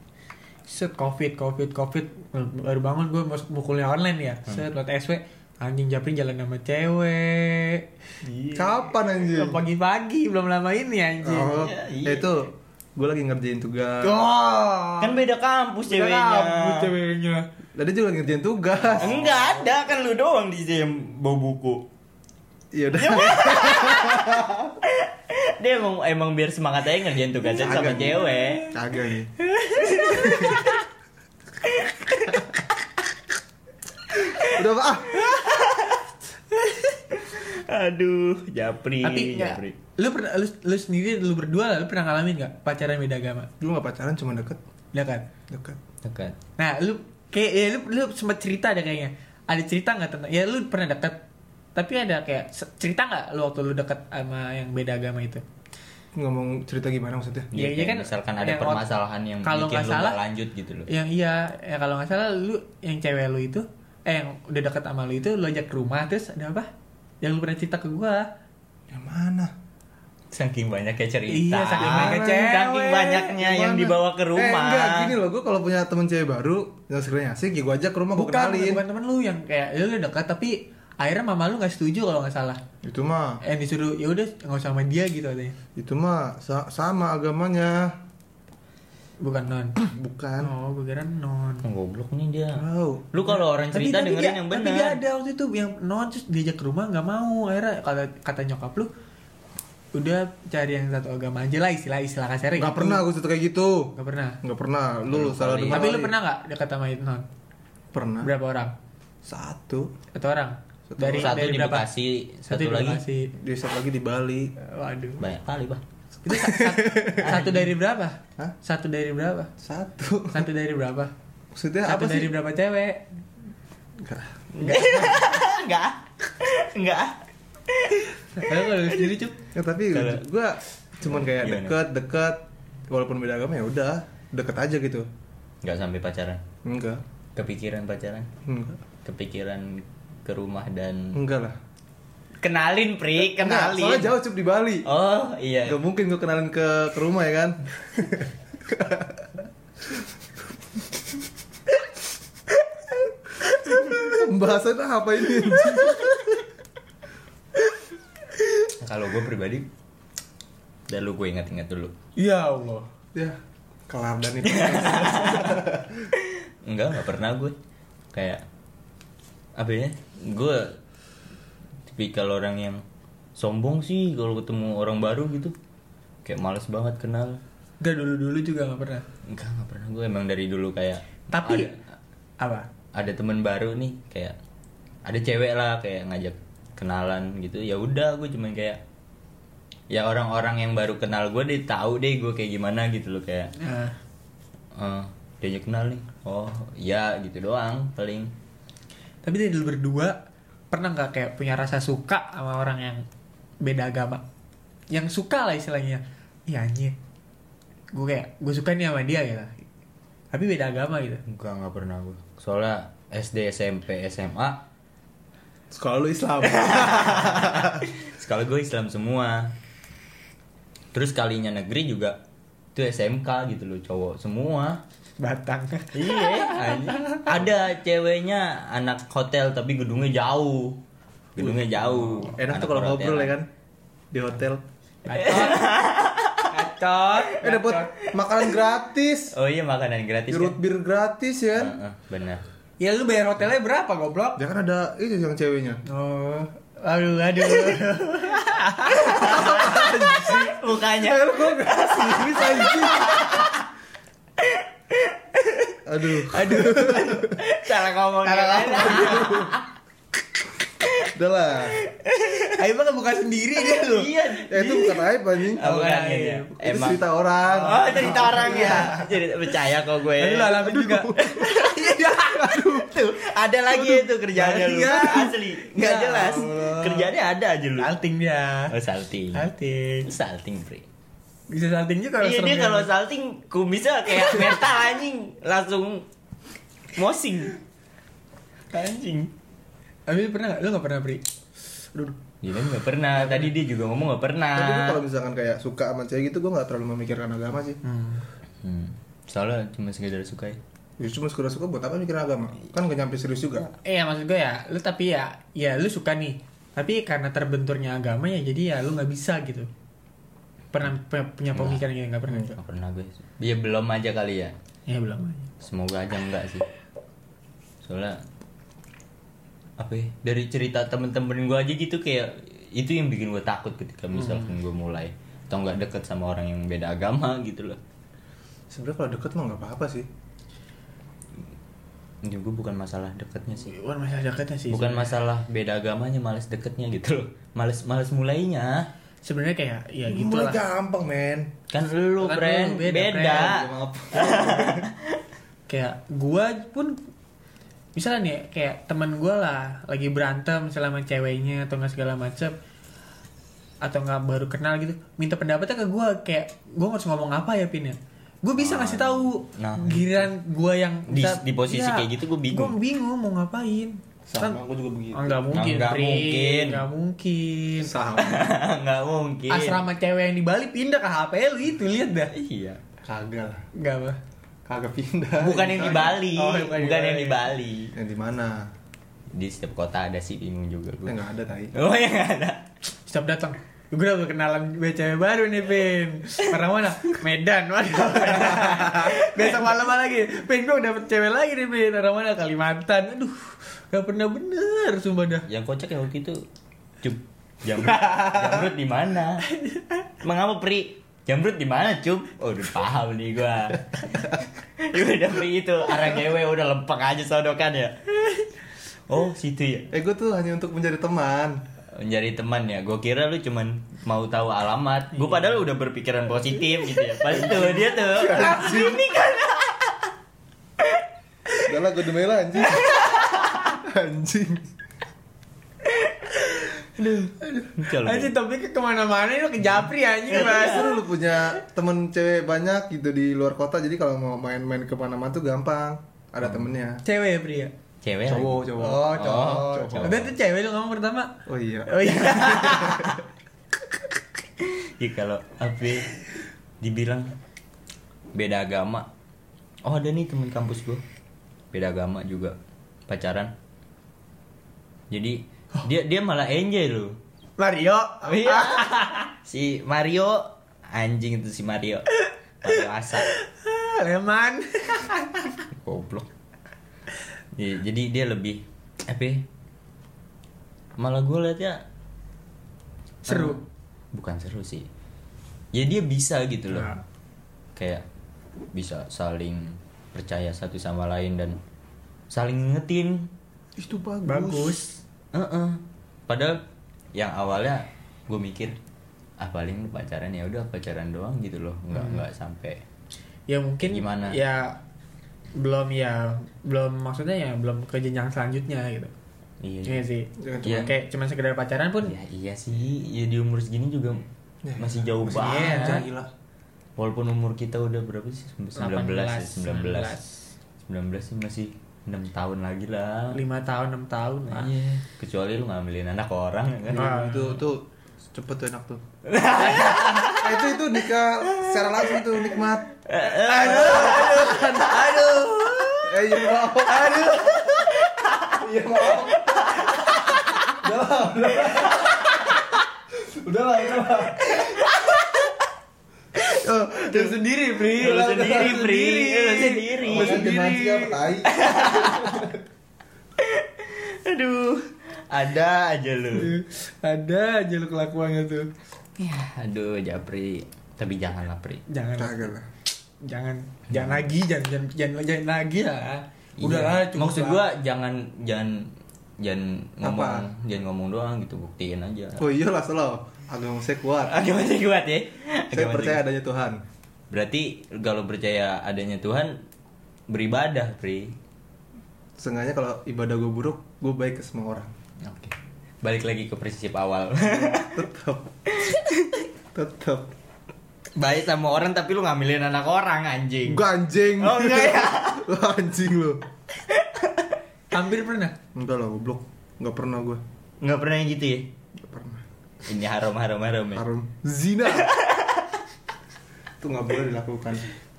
Speaker 3: Set covid covid covid baru bangun gue masuk mukulnya online ya. Set lewat SW anjing Japri jalan sama cewek.
Speaker 1: Kapan anjing?
Speaker 3: Pagi-pagi belum lama ini anjing.
Speaker 1: Oh,
Speaker 2: Iya, iya.
Speaker 1: ya itu gue lagi ngerjain tugas.
Speaker 3: Oh.
Speaker 2: Kan beda kampus
Speaker 3: Udah
Speaker 2: ceweknya.
Speaker 3: rambut ceweknya.
Speaker 1: Tadi juga lagi ngerjain tugas.
Speaker 2: Enggak ada kan lu doang di yang bawa buku.
Speaker 1: Iya udah.
Speaker 2: Dia emang <laughs> emang biar semangat aja ngerjain tugasnya sama cewek.
Speaker 1: Kagak nih. <laughs> udah. Ah.
Speaker 2: Aduh, Japri,
Speaker 3: Tapi ya,
Speaker 2: Japri.
Speaker 3: lu pernah lu, lu sendiri lu berdua lu pernah ngalamin gak pacaran beda agama?
Speaker 1: Dulu gak pacaran cuma deket.
Speaker 3: Ya kan?
Speaker 1: Deket.
Speaker 2: Dekat.
Speaker 3: Nah, lu kayak ya, lu lu sempat cerita ada kayaknya. Ada cerita nggak tentang ya lu pernah deket tapi ada kayak cerita nggak lu waktu lu deket sama yang beda agama itu?
Speaker 1: Ngomong cerita gimana maksudnya?
Speaker 3: Iya,
Speaker 2: Iya,
Speaker 3: iya
Speaker 2: kan
Speaker 3: kan
Speaker 2: misalkan ada
Speaker 3: yang
Speaker 2: permasalahan yang
Speaker 3: kalau
Speaker 2: bikin
Speaker 3: nggak
Speaker 2: lu
Speaker 3: salah-
Speaker 2: nggak lanjut gitu loh.
Speaker 3: Yang iya, ya kalau nggak salah lu yang cewek lu itu eh yang udah deket sama lu itu lu ajak ke rumah terus ada apa? Yang lu pernah cerita ke gua.
Speaker 1: Yang mana?
Speaker 2: Saking banyaknya cerita.
Speaker 3: Iya, saking banyaknya cewek.
Speaker 2: Saking banyaknya yang
Speaker 1: Gimana?
Speaker 2: dibawa ke rumah.
Speaker 1: Eh enggak, gini loh, gue kalau punya temen cewek baru yang sekiranya asik, ya gue ajak ke rumah, gue
Speaker 3: Bukan,
Speaker 1: kenalin.
Speaker 3: bukan temen lu yang kayak ya lu udah dekat tapi akhirnya mama lu nggak setuju kalau nggak salah.
Speaker 1: Itu mah,
Speaker 3: Eh disuruh ya udah nggak usah sama dia gitu katanya.
Speaker 1: itu mah sa- sama agamanya.
Speaker 3: Bukan non. <clears throat>
Speaker 1: Bukan.
Speaker 3: Oh, gue kira non.
Speaker 2: Oh, goblok nih dia.
Speaker 1: Tahu.
Speaker 2: Lu kalau orang cerita
Speaker 3: tapi
Speaker 2: dengerin
Speaker 3: dia-
Speaker 2: yang
Speaker 3: Tapi dia
Speaker 2: benar.
Speaker 3: ada waktu itu yang non terus diajak ke rumah nggak mau. Akhirnya kata kata nyokap lu udah cari yang satu agama aja lah istilah istilah kasarnya.
Speaker 1: Gak
Speaker 3: gitu.
Speaker 1: pernah gue cerita kayak gitu.
Speaker 3: Nggak pernah.
Speaker 1: Gak pernah. Lu
Speaker 2: Belum
Speaker 1: salah dengar.
Speaker 3: Tapi lu pernah nggak dekat sama itu non?
Speaker 1: Pernah.
Speaker 3: Berapa orang?
Speaker 1: Satu.
Speaker 3: Satu orang.
Speaker 1: Satu
Speaker 3: dari
Speaker 2: satu
Speaker 3: dari
Speaker 2: di
Speaker 3: berapa?
Speaker 2: Bekasi, satu,
Speaker 3: di
Speaker 2: lagi
Speaker 3: Bekasi.
Speaker 1: Dia satu lagi di Bali.
Speaker 3: Waduh.
Speaker 2: banyak kali, Pak.
Speaker 3: Itu sa- sa- satu dari berapa?
Speaker 1: Hah?
Speaker 3: Satu dari berapa?
Speaker 1: Satu.
Speaker 3: Satu dari berapa?
Speaker 1: Maksudnya
Speaker 3: Satu
Speaker 1: apa
Speaker 3: dari
Speaker 1: sih?
Speaker 3: berapa cewek?
Speaker 1: Enggak.
Speaker 2: Enggak. Enggak.
Speaker 3: Kalau kalau lu sendiri cup
Speaker 1: Ya, tapi gue cuman kayak
Speaker 2: Gimana?
Speaker 1: deket deket walaupun beda agama ya udah deket aja gitu.
Speaker 2: Enggak sampai pacaran.
Speaker 1: Enggak.
Speaker 2: Kepikiran pacaran.
Speaker 1: Enggak.
Speaker 2: Kepikiran ke rumah dan
Speaker 1: Enggak lah.
Speaker 2: Kenalin, Pri, kenalin.
Speaker 1: soalnya jauh cup di Bali.
Speaker 2: Oh, iya.
Speaker 1: Gak mungkin gue kenalin ke, ke rumah ya kan Pembahasan apa ini?
Speaker 2: Kalau gue pribadi dan lu gue ingat-ingat dulu.
Speaker 3: Ya Allah.
Speaker 1: ya, kelar dan itu
Speaker 2: Enggak, enggak pernah gue. Kayak apa ya? Gue tipikal orang yang sombong sih kalau ketemu orang baru gitu. Kayak males banget kenal.
Speaker 3: Gak dulu-dulu juga gak pernah.
Speaker 2: Enggak, enggak pernah gue emang dari dulu kayak
Speaker 3: Tapi
Speaker 2: ada,
Speaker 3: apa?
Speaker 2: ada temen baru nih kayak ada cewek lah kayak ngajak kenalan gitu ya udah gue cuman kayak ya orang-orang yang baru kenal gue deh tahu deh gue kayak gimana gitu loh kayak
Speaker 3: Nah,
Speaker 2: eh diajak kenal nih oh ya gitu doang paling
Speaker 3: tapi dari dulu berdua pernah nggak kayak punya rasa suka sama orang yang beda agama? Yang suka lah istilahnya. Iya anjir. Gue kayak gue suka nih sama dia gitu. Tapi beda agama gitu.
Speaker 2: enggak nggak pernah gue soalnya SD SMP SMA
Speaker 1: Sekolah lu Islam <laughs>
Speaker 2: sekali gue Islam semua terus kalinya negeri juga itu SMK gitu loh cowok semua
Speaker 3: Batang.
Speaker 2: Iya, ada ceweknya anak hotel tapi gedungnya jauh. Gedungnya jauh.
Speaker 1: Enak
Speaker 2: Anak
Speaker 1: tuh kalau ngobrol ya kan Di hotel
Speaker 3: Gacot.
Speaker 1: Eh dapet makanan gratis
Speaker 2: Oh iya makanan gratis
Speaker 1: Root
Speaker 2: kan?
Speaker 1: beer gratis ya kan
Speaker 2: Heeh, benar.
Speaker 3: Ya lu bayar hotelnya berapa goblok?
Speaker 1: Ya kan ada itu yang ceweknya
Speaker 3: Oh. Aduh, aduh. <laughs>
Speaker 2: Mukanya.
Speaker 1: Anjing Aduh
Speaker 2: Aduh. Salah ngomong
Speaker 3: Salah
Speaker 2: ya kan?
Speaker 1: Udah lah.
Speaker 3: Aib kan buka sendiri dia lu.
Speaker 2: Iya.
Speaker 1: Ya itu bukan aib anjing.
Speaker 2: Oh, bukan,
Speaker 3: Aib.
Speaker 2: iya.
Speaker 1: Itu
Speaker 2: Emang.
Speaker 1: cerita orang.
Speaker 2: Oh, cerita orang ya. Jadi percaya kok gue.
Speaker 3: Lu alamin juga.
Speaker 2: Iya. Tuh, ada lagi itu kerjaannya lu.
Speaker 3: Iya.
Speaker 2: Asli. Enggak
Speaker 3: Ya
Speaker 2: jelas.
Speaker 1: Allah.
Speaker 2: Kerjaannya ada aja lu.
Speaker 3: Salting dia.
Speaker 2: Oh, salting.
Speaker 3: Salting.
Speaker 2: Salting, Bre.
Speaker 3: Bisa salting juga kalau
Speaker 2: Iya, dia kalau salting kumisnya kayak metal anjing, langsung mosing. Anjing.
Speaker 3: Tapi pernah gak? Lu gak pernah, Pri? Aduh.
Speaker 2: Dia kan nggak pernah. Tadi dia juga ngomong nggak pernah.
Speaker 1: Tapi gue kalau misalkan kayak suka sama cewek gitu gue nggak terlalu memikirkan agama sih.
Speaker 3: Hmm.
Speaker 2: Hmm. Soalnya cuma sekedar suka ya.
Speaker 1: Ya cuma suka suka buat apa mikir agama? Kan gak nyampe serius juga.
Speaker 3: Eh ya maksud gue ya, lu tapi ya, ya lu suka nih. Tapi karena terbenturnya agama ya jadi ya lu nggak bisa gitu. Pernah pe- punya pemikiran gitu nggak pernah? Cok?
Speaker 2: Nggak pernah gue. Ya belum aja kali ya.
Speaker 3: Ya belum aja.
Speaker 2: Semoga aja enggak sih. Soalnya apa ya, dari cerita temen-temen gue aja gitu kayak itu yang bikin gue takut ketika misalkan gue mulai atau nggak deket sama orang yang beda agama gitu loh.
Speaker 1: Sebenarnya kalau deket mah nggak apa-apa sih.
Speaker 2: Ya, gue bukan masalah deketnya sih.
Speaker 3: Bukan masalah dekatnya sih.
Speaker 2: bukan
Speaker 3: sebenarnya.
Speaker 2: masalah beda agamanya males deketnya gitu loh males males mulainya
Speaker 3: Sebenarnya kayak ya gitu
Speaker 1: Mulai
Speaker 3: lah.
Speaker 1: gampang men.
Speaker 2: kan lu
Speaker 3: Kan
Speaker 2: friend
Speaker 3: lu beda,
Speaker 2: beda.
Speaker 1: Maaf. <laughs>
Speaker 3: Kayak gua pun misalnya nih kayak teman gua lah lagi berantem misalnya sama ceweknya atau nggak segala macam atau nggak baru kenal gitu minta pendapatnya ke gua kayak gua harus ngomong apa ya pin ya gue bisa ngasih tahu
Speaker 2: Nah.
Speaker 3: giliran gua yang
Speaker 2: Di-
Speaker 3: bisa-
Speaker 2: di posisi
Speaker 3: Iya,
Speaker 2: kayak gitu gua bingung.
Speaker 3: gua bingung mau ngapain kan
Speaker 1: Sama gue juga begitu.
Speaker 3: nggak mungkin
Speaker 2: Nggak mungkin.
Speaker 3: nggak mungkin
Speaker 1: Sama. <laughs>
Speaker 2: nggak mungkin
Speaker 3: asrama cewek yang di Bali pindah ke HP lu itu lihat dah
Speaker 2: iya
Speaker 1: Kagak lah.
Speaker 3: nggak apa
Speaker 1: Kagak pindah.
Speaker 2: bukan yang di Bali.
Speaker 3: Oh,
Speaker 2: bukan,
Speaker 3: bukan
Speaker 2: yang di Bali.
Speaker 1: Yang di mana?
Speaker 2: di setiap kota ada sih bingung juga
Speaker 1: Eh
Speaker 2: gue
Speaker 1: nggak ada tai.
Speaker 2: oh yang ada.
Speaker 3: Setiap datang. Gue udah berkenalan gue cewek baru nih Pin Orang mana? Medan. Waduh. <laughs> Besok malam lagi. Pin gue dapet cewek lagi nih Pin Orang mana? Kalimantan. Aduh Gak pernah bener Sumpah dah.
Speaker 2: Yang kocak ya waktu itu cup jamrut. Jamrut di mana? Mengapa pri jamrut di mana cup oh udah paham nih gua. <laughs> Ya udah pri itu arah gewe udah lempeng aja sodokan ya. Oh situ ya?
Speaker 1: Eh gue tuh hanya untuk mencari teman.
Speaker 2: mencari teman ya? Gue kira lu cuman mau tahu alamat. Gue padahal udah berpikiran positif gitu ya. Pas itu dia tuh. Ini kan?
Speaker 1: Udah lah gue demi lah anjing. <laughs> anjing.
Speaker 2: Kalau
Speaker 3: Anjir topiknya ke mana-mana Ini ke Japri anjing
Speaker 1: Eh,
Speaker 3: bahas
Speaker 1: seru lu punya temen cewek banyak gitu di luar kota jadi kalau mau main-main ke mana-mana tuh gampang. Ada temennya.
Speaker 3: Cewek ya Pri ya?
Speaker 2: cewek
Speaker 1: cowok cowok.
Speaker 3: Oh cowok
Speaker 1: cowok.
Speaker 3: Udah tuh cewek lu ngomong pertama?
Speaker 1: Oh iya.
Speaker 3: Oh iya.
Speaker 2: Ya kalau ya, dibilang beda agama. Oh ada nih temen kampus gue beda agama juga. Pacaran. Jadi dia dia malah enjoy loh.
Speaker 3: Mario
Speaker 2: Iya. <laughs> si Mario anjing itu si Mario. Mario Asa.
Speaker 3: Ah, <laughs> Leman <laughs>
Speaker 2: Goblok. Ya, jadi dia lebih apa? ya, Malah gue liat ya
Speaker 3: Seru
Speaker 2: bukan seru sih ya dia bisa gitu loh
Speaker 3: Nah.
Speaker 2: kayak bisa saling percaya satu sama lain dan saling ngingetin
Speaker 1: itu bagus
Speaker 3: Bagus
Speaker 2: Heeh. padahal yang awalnya gue mikir ah paling pacaran ya udah pacaran doang gitu loh nggak
Speaker 3: Hmm.
Speaker 2: nggak sampai
Speaker 3: ya mungkin
Speaker 2: Gimana?
Speaker 3: ya belum ya belum maksudnya ya belum ke jenjang selanjutnya gitu
Speaker 2: iya
Speaker 3: Iya sih
Speaker 2: Iya.
Speaker 3: cuma kayak cuma sekedar pacaran pun
Speaker 2: ya iya sih ya di umur segini juga
Speaker 1: Ya,
Speaker 2: masih jauh
Speaker 3: masih
Speaker 2: banget
Speaker 3: iya.
Speaker 1: Gila
Speaker 2: walaupun umur kita udah berapa sih 19 ya 19
Speaker 3: 19
Speaker 2: 19 sih masih 6 tahun lagi lah.
Speaker 3: Lima tahun enam tahun lah
Speaker 2: Iya. Kecuali lu ngambilin anak orang ya kan.
Speaker 3: Ah.
Speaker 1: itu tuh cepet tuh enak tuh. Eh, itu itu nikah secara langsung tuh nikmat.
Speaker 3: Aduh
Speaker 1: eh iya mau. aduh. Iya mau. Udah lah udah lah
Speaker 3: oh, lu sendiri pri
Speaker 2: Lu sendiri, Pri. Lu sendiri.
Speaker 1: Lu sendiri apa <laughs>
Speaker 2: Aduh. Ada aja lu.
Speaker 3: ada aja lu kelakuannya tuh
Speaker 2: Ya, aduh, Japri. Tapi janganlah, Pri.
Speaker 3: jangan
Speaker 1: lah
Speaker 3: jangan jangan lagi jangan jangan jangan, jangan lagi lah udah
Speaker 2: Iya.
Speaker 3: lah cukup
Speaker 2: Maksud gua jangan jangan jangan ngomong jangan ngomong doang gitu buktiin aja
Speaker 1: Oh iyalah selalu agama saya kuat.
Speaker 2: agama masih kuat ya
Speaker 1: Saya
Speaker 2: Agama
Speaker 1: percaya
Speaker 2: masih-
Speaker 1: adanya Tuhan.
Speaker 2: berarti kalau percaya adanya Tuhan beribadah pri
Speaker 1: Seenggaknya kalau ibadah gue buruk, gue baik ke semua orang.
Speaker 2: oke balik lagi ke prinsip awal <laughs>
Speaker 1: Tetap. Tetap.
Speaker 2: baik sama orang tapi lu ngambilin anak orang anjing
Speaker 1: Gue anjing.
Speaker 2: oh enggak ya <laughs>
Speaker 1: Lu anjing lu. <laughs>
Speaker 3: Hampir pernah.
Speaker 1: Enggak lah, goblok. Enggak pernah gue.
Speaker 2: nggak pernah yang gitu ya. Ini haram haram haram ya
Speaker 1: Harum. Zina. <laughs> Itu nggak boleh dilakukan.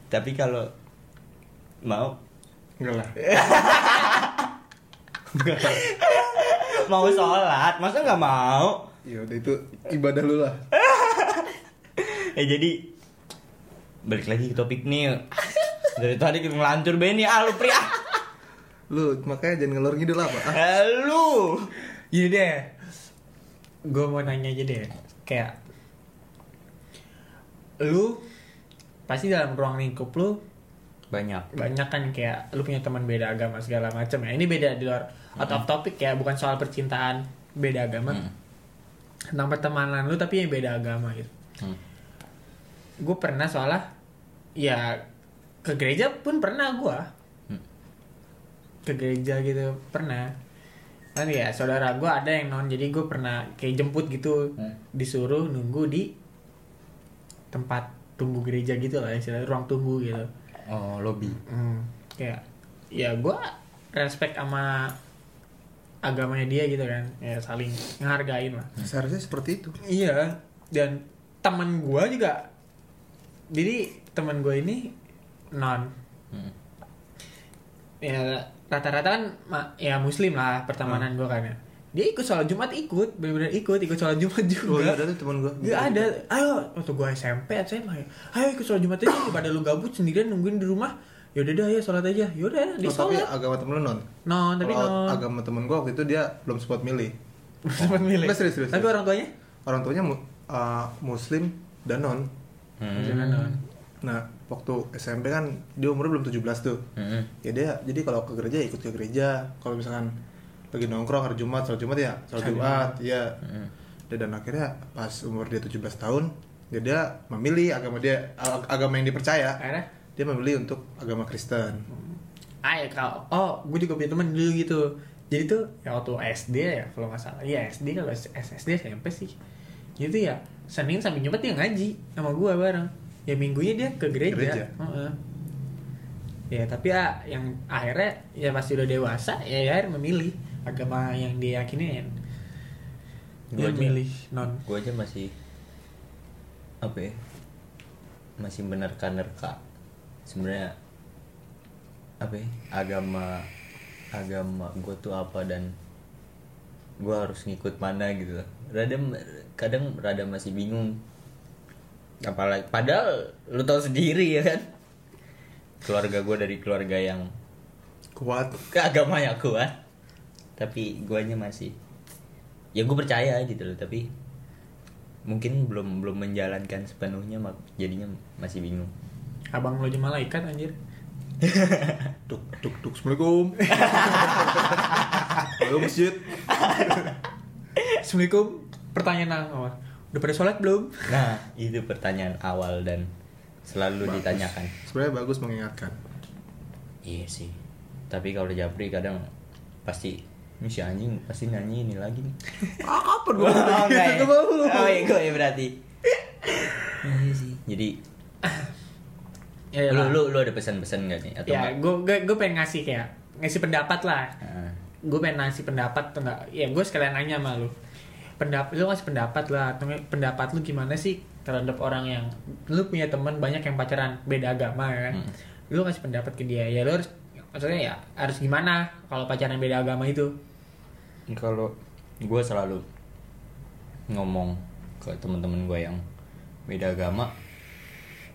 Speaker 2: tapi kalau mau
Speaker 1: Enggak lah. <laughs>
Speaker 2: mau sholat masa nggak mau
Speaker 1: Ya udah itu ibadah lu lah. <laughs>
Speaker 2: eh jadi balik lagi ke topik nih dari tadi kita ngelantur Benny ah lu pria
Speaker 1: Lu makanya jangan ngelor ngidul apa? Ah,
Speaker 2: Eh, lu
Speaker 3: Gini deh. Gue mau nanya aja deh. Kayak lu pasti dalam ruang lingkup lu
Speaker 2: banyak
Speaker 3: banyak kan kayak lu punya teman beda agama segala macam ya. Ini beda di luar out of topic ya, bukan soal percintaan beda agama.
Speaker 2: Hmm.
Speaker 3: Tentang pertemanan lu tapi yang beda agama gitu.
Speaker 2: Hmm.
Speaker 3: Gue pernah soalnya ya ke gereja pun pernah gua
Speaker 2: Hmm.
Speaker 3: ke gereja gitu pernah kan ya saudara gue ada yang non jadi gue pernah kayak jemput gitu
Speaker 2: Hmm.
Speaker 3: disuruh nunggu di tempat tunggu gereja gitu lah istilahnya ruang tunggu gitu
Speaker 2: oh lobby
Speaker 3: Hmm, kayak ya gue respect sama agamanya dia gitu kan ya saling ngehargain lah
Speaker 1: seharusnya seperti itu.
Speaker 3: iya dan temen gue juga jadi temen gue ini non
Speaker 2: Hmm.
Speaker 3: ya rata-rata kan ya muslim lah pertemanan gue kan ya dia ikut sholat jumat ikut benar-benar ikut ikut sholat jumat
Speaker 1: Oh iya
Speaker 3: juga
Speaker 1: ada tuh teman gue.
Speaker 3: Gak ada, ayo waktu gue SMP SMA ya, ayo ikut sholat jumat aja daripada lu gabut sendirian nungguin di rumah. Yaudah dah ya sholat aja, yaudah di
Speaker 1: Oh, tapi
Speaker 3: sholat.
Speaker 1: agama temen lu non.
Speaker 3: Non, tapi
Speaker 1: Kalau
Speaker 3: non.
Speaker 1: agama temen gue waktu itu dia belum sempat milih.
Speaker 3: Sempat milih.
Speaker 1: Nggak, serius, serius,
Speaker 3: Tapi orang tuanya?
Speaker 1: Orang tuanya uh, muslim dan non.
Speaker 2: Hmm.
Speaker 3: Non.
Speaker 1: Nah, waktu SMP kan dia umurnya belum 17 tuh.
Speaker 2: Hmm.
Speaker 1: Ya dia jadi kalau ke gereja ikut ke gereja. Kalau misalkan lagi nongkrong hari Jumat, sholat Jumat ya, sholat Jumat, iya.
Speaker 2: Hmm.
Speaker 1: Dan, akhirnya pas umur dia 17 tahun, ya dia memilih agama dia ag- agama yang dipercaya.
Speaker 3: Akhirnya,
Speaker 1: Dia memilih untuk agama Kristen.
Speaker 3: ayo kau. Oh, gue juga punya temen dulu gitu. Jadi tuh ya waktu SD ya kalau nggak salah. Iya SD kalau S- SD SMP sih. Gitu ya. Senin sampai Jumat dia ngaji sama gue bareng. Ya minggunya dia ke gereja.
Speaker 1: Gereja.
Speaker 3: Heeh. Ya tapi ya yang akhirnya ya pasti udah dewasa ya, ya akhirnya memilih agama yang dia yakinin.
Speaker 2: Gua
Speaker 3: Dia
Speaker 2: aja-
Speaker 3: milih non.
Speaker 2: gue aja masih apa ya masih menerka-nerka sebenarnya apa ya agama agama gue tuh apa dan gue harus ngikut mana gitu rada kadang rada masih bingung apalagi padahal lu tahu sendiri ya kan keluarga gue dari keluarga yang
Speaker 1: Kuat.
Speaker 2: ke agamanya kuat tapi guanya masih ya gue percaya gitu loh tapi mungkin belum belum menjalankan sepenuhnya mak jadinya masih bingung
Speaker 3: Abang lo malaikat anjir. <laughs>
Speaker 1: Tuk tuk tuk. Assalamualaikum. <laughs> Halo masjid. <laughs>
Speaker 3: Assalamualaikum. Pertanyaan awal. Udah pada sholat belum?
Speaker 2: nah itu pertanyaan awal dan selalu
Speaker 1: Bagus.
Speaker 2: ditanyakan.
Speaker 1: Sebenarnya bagus mengingatkan.
Speaker 2: iya sih. Tapi kalau Japri kadang pasti ini si anjing pasti nyanyi ini lagi nih. <laughs>
Speaker 1: Ah, kapan gua
Speaker 2: oh, enggak ya? Oh iya gue ya berarti. Iya sih. Jadi <coughs>
Speaker 3: Ya,
Speaker 2: lu, lu lu ada pesan-pesan gak nih? Atau
Speaker 3: ya gue gue gue pengen ngasih kayak ngasih pendapat lah.
Speaker 2: Nah,
Speaker 3: gue pengen ngasih pendapat atau enggak? Ya gue sekalian nanya sama lu pendapat lu ngasih pendapat lah. Atau pendapat lu gimana sih terhadap orang yang lu punya teman banyak yang pacaran beda agama ya kan?
Speaker 2: Hmm.
Speaker 3: lu ngasih pendapat ke dia ya lu harus maksudnya ya harus gimana kalau pacaran beda agama itu?
Speaker 2: Kalau gue selalu ngomong ke teman-teman gue yang beda agama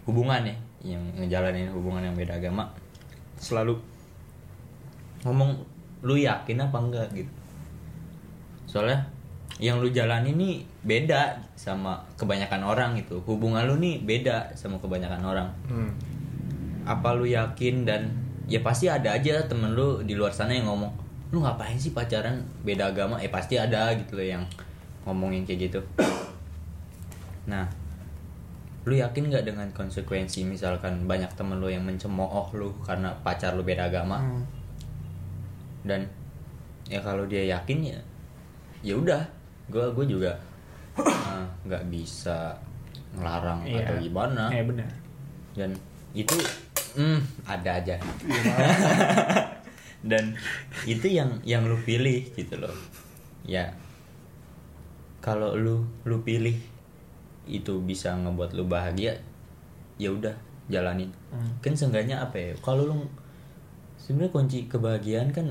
Speaker 2: hubungan ya yang ngejalanin hubungan yang beda agama selalu ngomong lu yakin apa enggak? gitu. Soalnya yang lu jalani nih beda sama kebanyakan orang gitu. Hubungan lu nih beda sama kebanyakan orang.
Speaker 1: Hmm.
Speaker 2: apa lu yakin dan ya pasti ada aja temen lu di luar sana yang ngomong lu ngapain sih pacaran? Beda agama. Eh pasti ada gitu loh yang ngomongin kayak gitu. Nah lu yakin nggak dengan konsekuensi misalkan banyak temen lu yang mencemooh lu karena pacar lu beda agama?
Speaker 3: Hmm.
Speaker 2: dan ya kalau dia yakin ya ya udah gue gue juga eh, nggak bisa ngelarang
Speaker 3: Iya.
Speaker 2: atau gimana
Speaker 3: Iya benar.
Speaker 2: dan itu hmm, ada aja <laughs> dan itu yang yang lu pilih gitu loh ya kalau lu lu pilih itu bisa ngebuat lu bahagia ya udah jalanin
Speaker 3: Hmm.
Speaker 2: kan seenggaknya apa ya kalau lu sebenarnya kunci kebahagiaan kan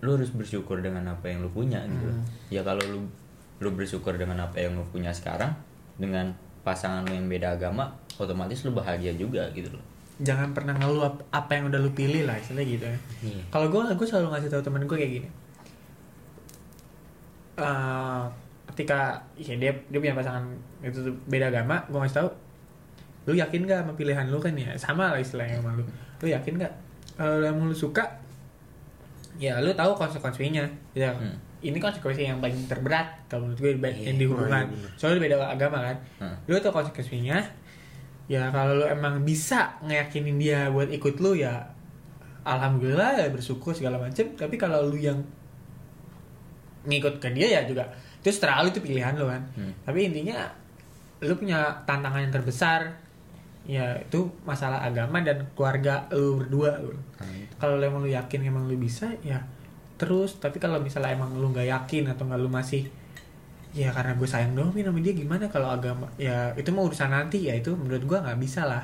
Speaker 2: lu harus bersyukur dengan apa yang lu punya gitu loh. ya kalau lu lu bersyukur dengan apa yang lu punya sekarang dengan pasangan lu yang beda agama otomatis lu bahagia juga gitu loh
Speaker 3: Jangan pernah ngeluh ap- apa yang udah lu pilih lah istilahnya gitu ya.
Speaker 2: Iya.
Speaker 3: Kalau gue gue selalu ngasih tahu temen gue kayak gini. Eh, ketika ya dia dia punya pasangan itu beda agama, gue ngasih tahu, lu yakin gak sama pilihan lu kan ya sama lah istilahnya sama lu. Lu yakin gak kalau yang lu suka ya lu tahu konsekuensinya ya
Speaker 2: Hmm.
Speaker 3: Ini konsekuensi yang paling terberat kalau menurut gue
Speaker 2: Iya.
Speaker 3: yang di hubungan
Speaker 1: Oh, iya
Speaker 3: soalnya beda agama kan
Speaker 2: Hmm.
Speaker 3: lu tahu konsekuensinya ya kalau lu emang bisa ngeyakinin dia buat ikut lu ya alhamdulillah ya bersyukur segala macem tapi kalau lu yang ngikut ke dia ya juga itu terlalu itu pilihan lu kan
Speaker 2: Hmm.
Speaker 3: tapi intinya lu punya tantangan yang terbesar ya itu masalah agama dan keluarga lu berdua lu.
Speaker 2: Nah, itu.
Speaker 3: kalau lu emang lu yakin emang lu bisa ya terus tapi kalau misalnya emang lu nggak yakin atau nggak lu masih ya karena gue sayang doang Min, sama dia gimana kalau agama ya itu mau urusan nanti ya itu menurut gue nggak bisa lah.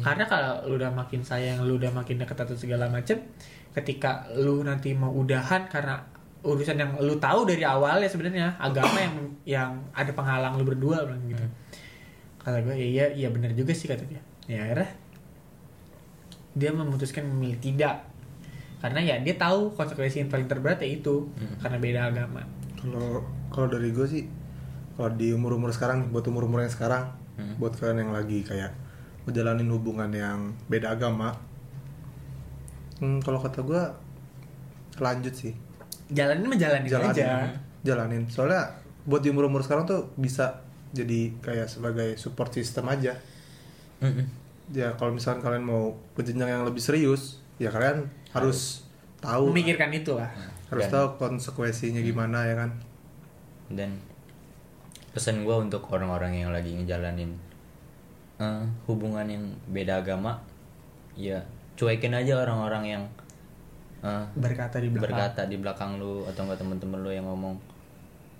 Speaker 3: Karena kalau lu udah makin sayang lu udah makin deket atau segala macem ketika lu nanti mau udahan karena urusan yang lu tahu dari awal ya sebenarnya agama yang yang ada penghalang lu berdua bilang gitu. Kata gue ya iya iya benar juga sih kata dia. Ya akhirnya dia memutuskan memilih tidak karena ya dia tahu konsekuensi yang paling terberat ya itu karena beda agama.
Speaker 1: Kalau kalau dari gue sih kalau di umur umur sekarang buat umur umur yang sekarang
Speaker 2: Hmm.
Speaker 1: buat kalian yang lagi kayak ngejalanin hubungan yang beda agama hmm, kalau kata gue lanjut sih.
Speaker 3: Jalanin menjalani
Speaker 1: jalanin
Speaker 3: aja.
Speaker 1: Jalanin soalnya buat di umur umur sekarang tuh bisa jadi kayak sebagai support system aja.
Speaker 2: Mm-mm.
Speaker 1: ya kalau misalkan kalian mau ke jenjang yang lebih serius ya kalian harus tahu
Speaker 3: memikirkan itu lah.
Speaker 1: Harus
Speaker 2: Dan-
Speaker 1: tahu konsekuensinya gimana ya kan?
Speaker 2: Dan pesan gue untuk orang-orang yang lagi ngejalanin eh, hubungan yang beda agama ya cuekin aja orang-orang yang eh,
Speaker 3: berkata di belakang.
Speaker 2: berkata di belakang lu atau enggak temen-temen lu yang ngomong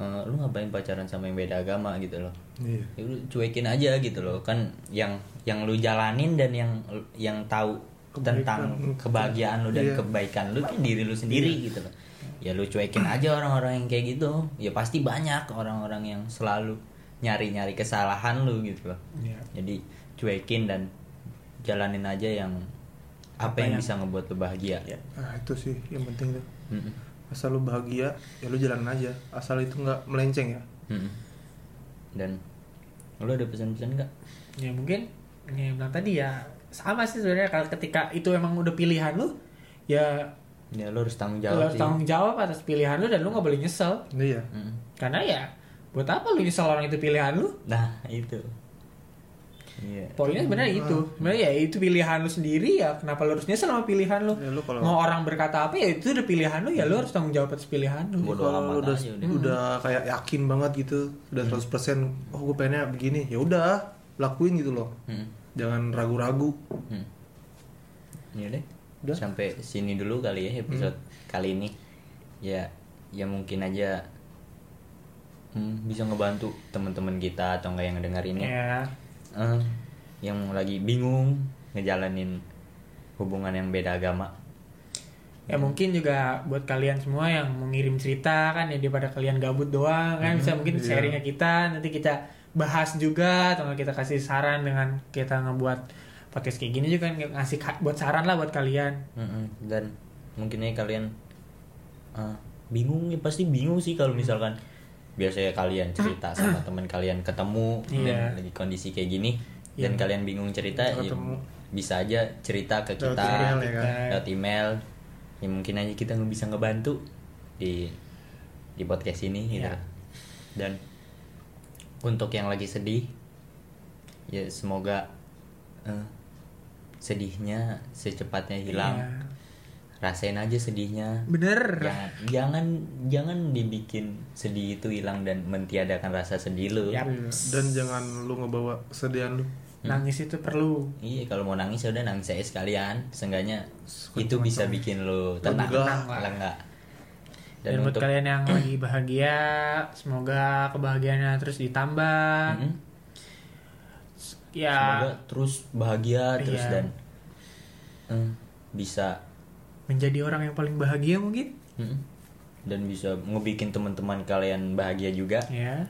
Speaker 2: "Eh, lu ngapain pacaran sama yang beda agama? gitu loh.
Speaker 1: Iya.
Speaker 2: Ya lu cuekin aja gitu loh. Kan yang yang lu jalanin dan yang yang tahu
Speaker 1: Kebaikan.
Speaker 2: tentang kebahagiaan lu dan
Speaker 1: Iya.
Speaker 2: kebaikan lu kan diri lu sendiri gitu loh ya lu cuekin aja orang-orang yang kayak gitu ya pasti banyak orang-orang yang selalu nyari-nyari kesalahan lu gitu loh
Speaker 3: Iya.
Speaker 2: jadi cuekin dan jalanin aja yang apa,
Speaker 3: Apa
Speaker 2: yang,
Speaker 3: yang-
Speaker 2: bisa ngebuat lu bahagia
Speaker 3: Iya.
Speaker 1: nah itu sih yang penting tuh
Speaker 2: Mm-mm.
Speaker 1: asal lu bahagia ya lu jalan aja asal itu nggak melenceng ya
Speaker 2: Mm-mm. dan lu ada pesan-pesan nggak
Speaker 3: ya mungkin yang bilang tadi ya sama sih sebenarnya. Kalau ketika itu emang udah pilihan lu ya
Speaker 2: ya lu harus tanggung
Speaker 3: lu
Speaker 2: jawab
Speaker 3: harus
Speaker 2: sih.
Speaker 3: tanggung jawab atas pilihan lu dan lu nggak boleh nyesel.
Speaker 1: Iya.
Speaker 2: Mm-mm.
Speaker 3: karena ya buat apa lu nyesel orang itu pilihan lu?
Speaker 2: Nah itu. Iya.
Speaker 3: Poinnya sebenarnya itu. Sebenarnya ya itu pilihan lu sendiri ya. Kenapa lu harus nyesel sama pilihan lu?
Speaker 1: Ya, lu kalau-
Speaker 3: mau orang berkata apa ya itu udah pilihan lu. Ya lu harus tanggung jawab atas pilihan lu.
Speaker 2: Bodo
Speaker 1: kalau lu udah,
Speaker 2: aja udah.
Speaker 1: udah kayak yakin banget gitu udah 100% oh gue pengennya begini. Ya udah lakuin gitu loh.
Speaker 2: Hmm.
Speaker 1: Jangan ragu-ragu.
Speaker 2: Hmm. Iya deh.
Speaker 1: Udah.
Speaker 2: Sampai sini dulu kali ya episode kali ini. Ya Ya mungkin aja hmm, Bisa ngebantu teman-teman kita Atau enggak yang ngedengar ini
Speaker 3: ya
Speaker 2: Eh, Yang lagi bingung Ngejalanin hubungan yang beda agama.
Speaker 3: Ya mungkin juga buat kalian semua yang mau ngirim cerita kan ya daripada kalian gabut doang kan bisa mungkin
Speaker 1: iya.
Speaker 3: sharingnya kita. Nanti kita bahas juga atau kita kasih saran dengan kita ngebuat podcast kayak gini juga kan ngasih buat saran lah buat kalian.
Speaker 2: Dan mungkin aja kalian eh, Bingung ya pasti bingung sih Kalau misalkan Biasanya kalian cerita <clears throat> sama teman kalian ketemu. Dan lagi kondisi kayak gini Dan
Speaker 3: Iya.
Speaker 2: kalian bingung cerita ya. Bisa aja cerita ke
Speaker 1: Lewat
Speaker 2: kita
Speaker 1: email ya kan?
Speaker 2: Lewat email ya mungkin aja kita nggak bisa ngebantu di di podcast ini gitu
Speaker 3: Iya.
Speaker 2: dan untuk yang lagi sedih ya semoga eh, sedihnya secepatnya hilang
Speaker 3: Iya.
Speaker 2: rasain aja sedihnya
Speaker 3: bener
Speaker 2: jangan jangan jangan dibikin sedih itu hilang dan mentiadakan rasa sedih lu
Speaker 3: Yap.
Speaker 1: dan jangan lu ngebawa kesedihan lu
Speaker 3: nangis itu perlu
Speaker 2: Iya kalau mau nangis ya udah nangis aja sekalian. Seenggaknya itu bisa bikin lo tenang.
Speaker 3: Tenang lah.
Speaker 2: lega.
Speaker 3: Dan,
Speaker 2: Dan,
Speaker 3: buat
Speaker 2: untuk
Speaker 3: kalian yang lagi bahagia semoga kebahagiaannya terus ditambah.
Speaker 2: Mm-mm.
Speaker 3: ya.
Speaker 2: Semoga terus bahagia terus
Speaker 3: Iya.
Speaker 2: dan eh, bisa
Speaker 3: menjadi orang yang paling bahagia mungkin.
Speaker 2: Mm, dan bisa ngebikin teman-teman kalian bahagia juga.
Speaker 3: ya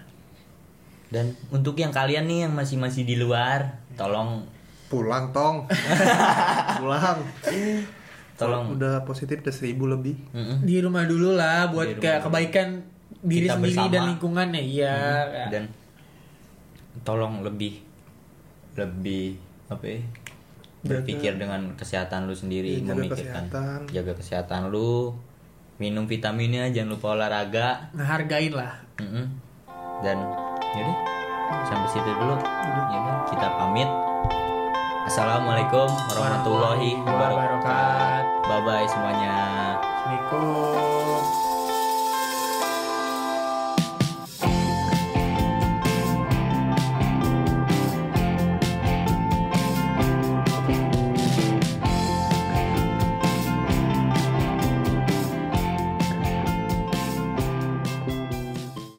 Speaker 2: Dan untuk yang kalian nih yang masih masih di luar, tolong.
Speaker 1: Pulang tong. <laughs> Pulang
Speaker 2: tolong
Speaker 1: udah positif udah seribu lebih
Speaker 2: Mm-mm.
Speaker 3: di rumah dulu lah buat
Speaker 2: dulu.
Speaker 3: kebaikan diri
Speaker 2: Kita
Speaker 3: sendiri
Speaker 2: bersama.
Speaker 3: dan lingkungan ya iya ya.
Speaker 2: dan tolong lebih lebih apa ya berpikir dengan kesehatan lu sendiri
Speaker 1: Iya, jaga
Speaker 2: memikirkan
Speaker 1: kesehatan.
Speaker 2: jaga kesehatan lu minum vitaminnya jangan lupa olahraga
Speaker 3: ngehargain lah
Speaker 2: Mm-mm. dan yaudah sampai situ dulu Yaudah, kita pamit assalamualaikum warahmatullahi
Speaker 3: wabarakatuh.
Speaker 2: Bye bye semuanya.
Speaker 3: Assalamualaikum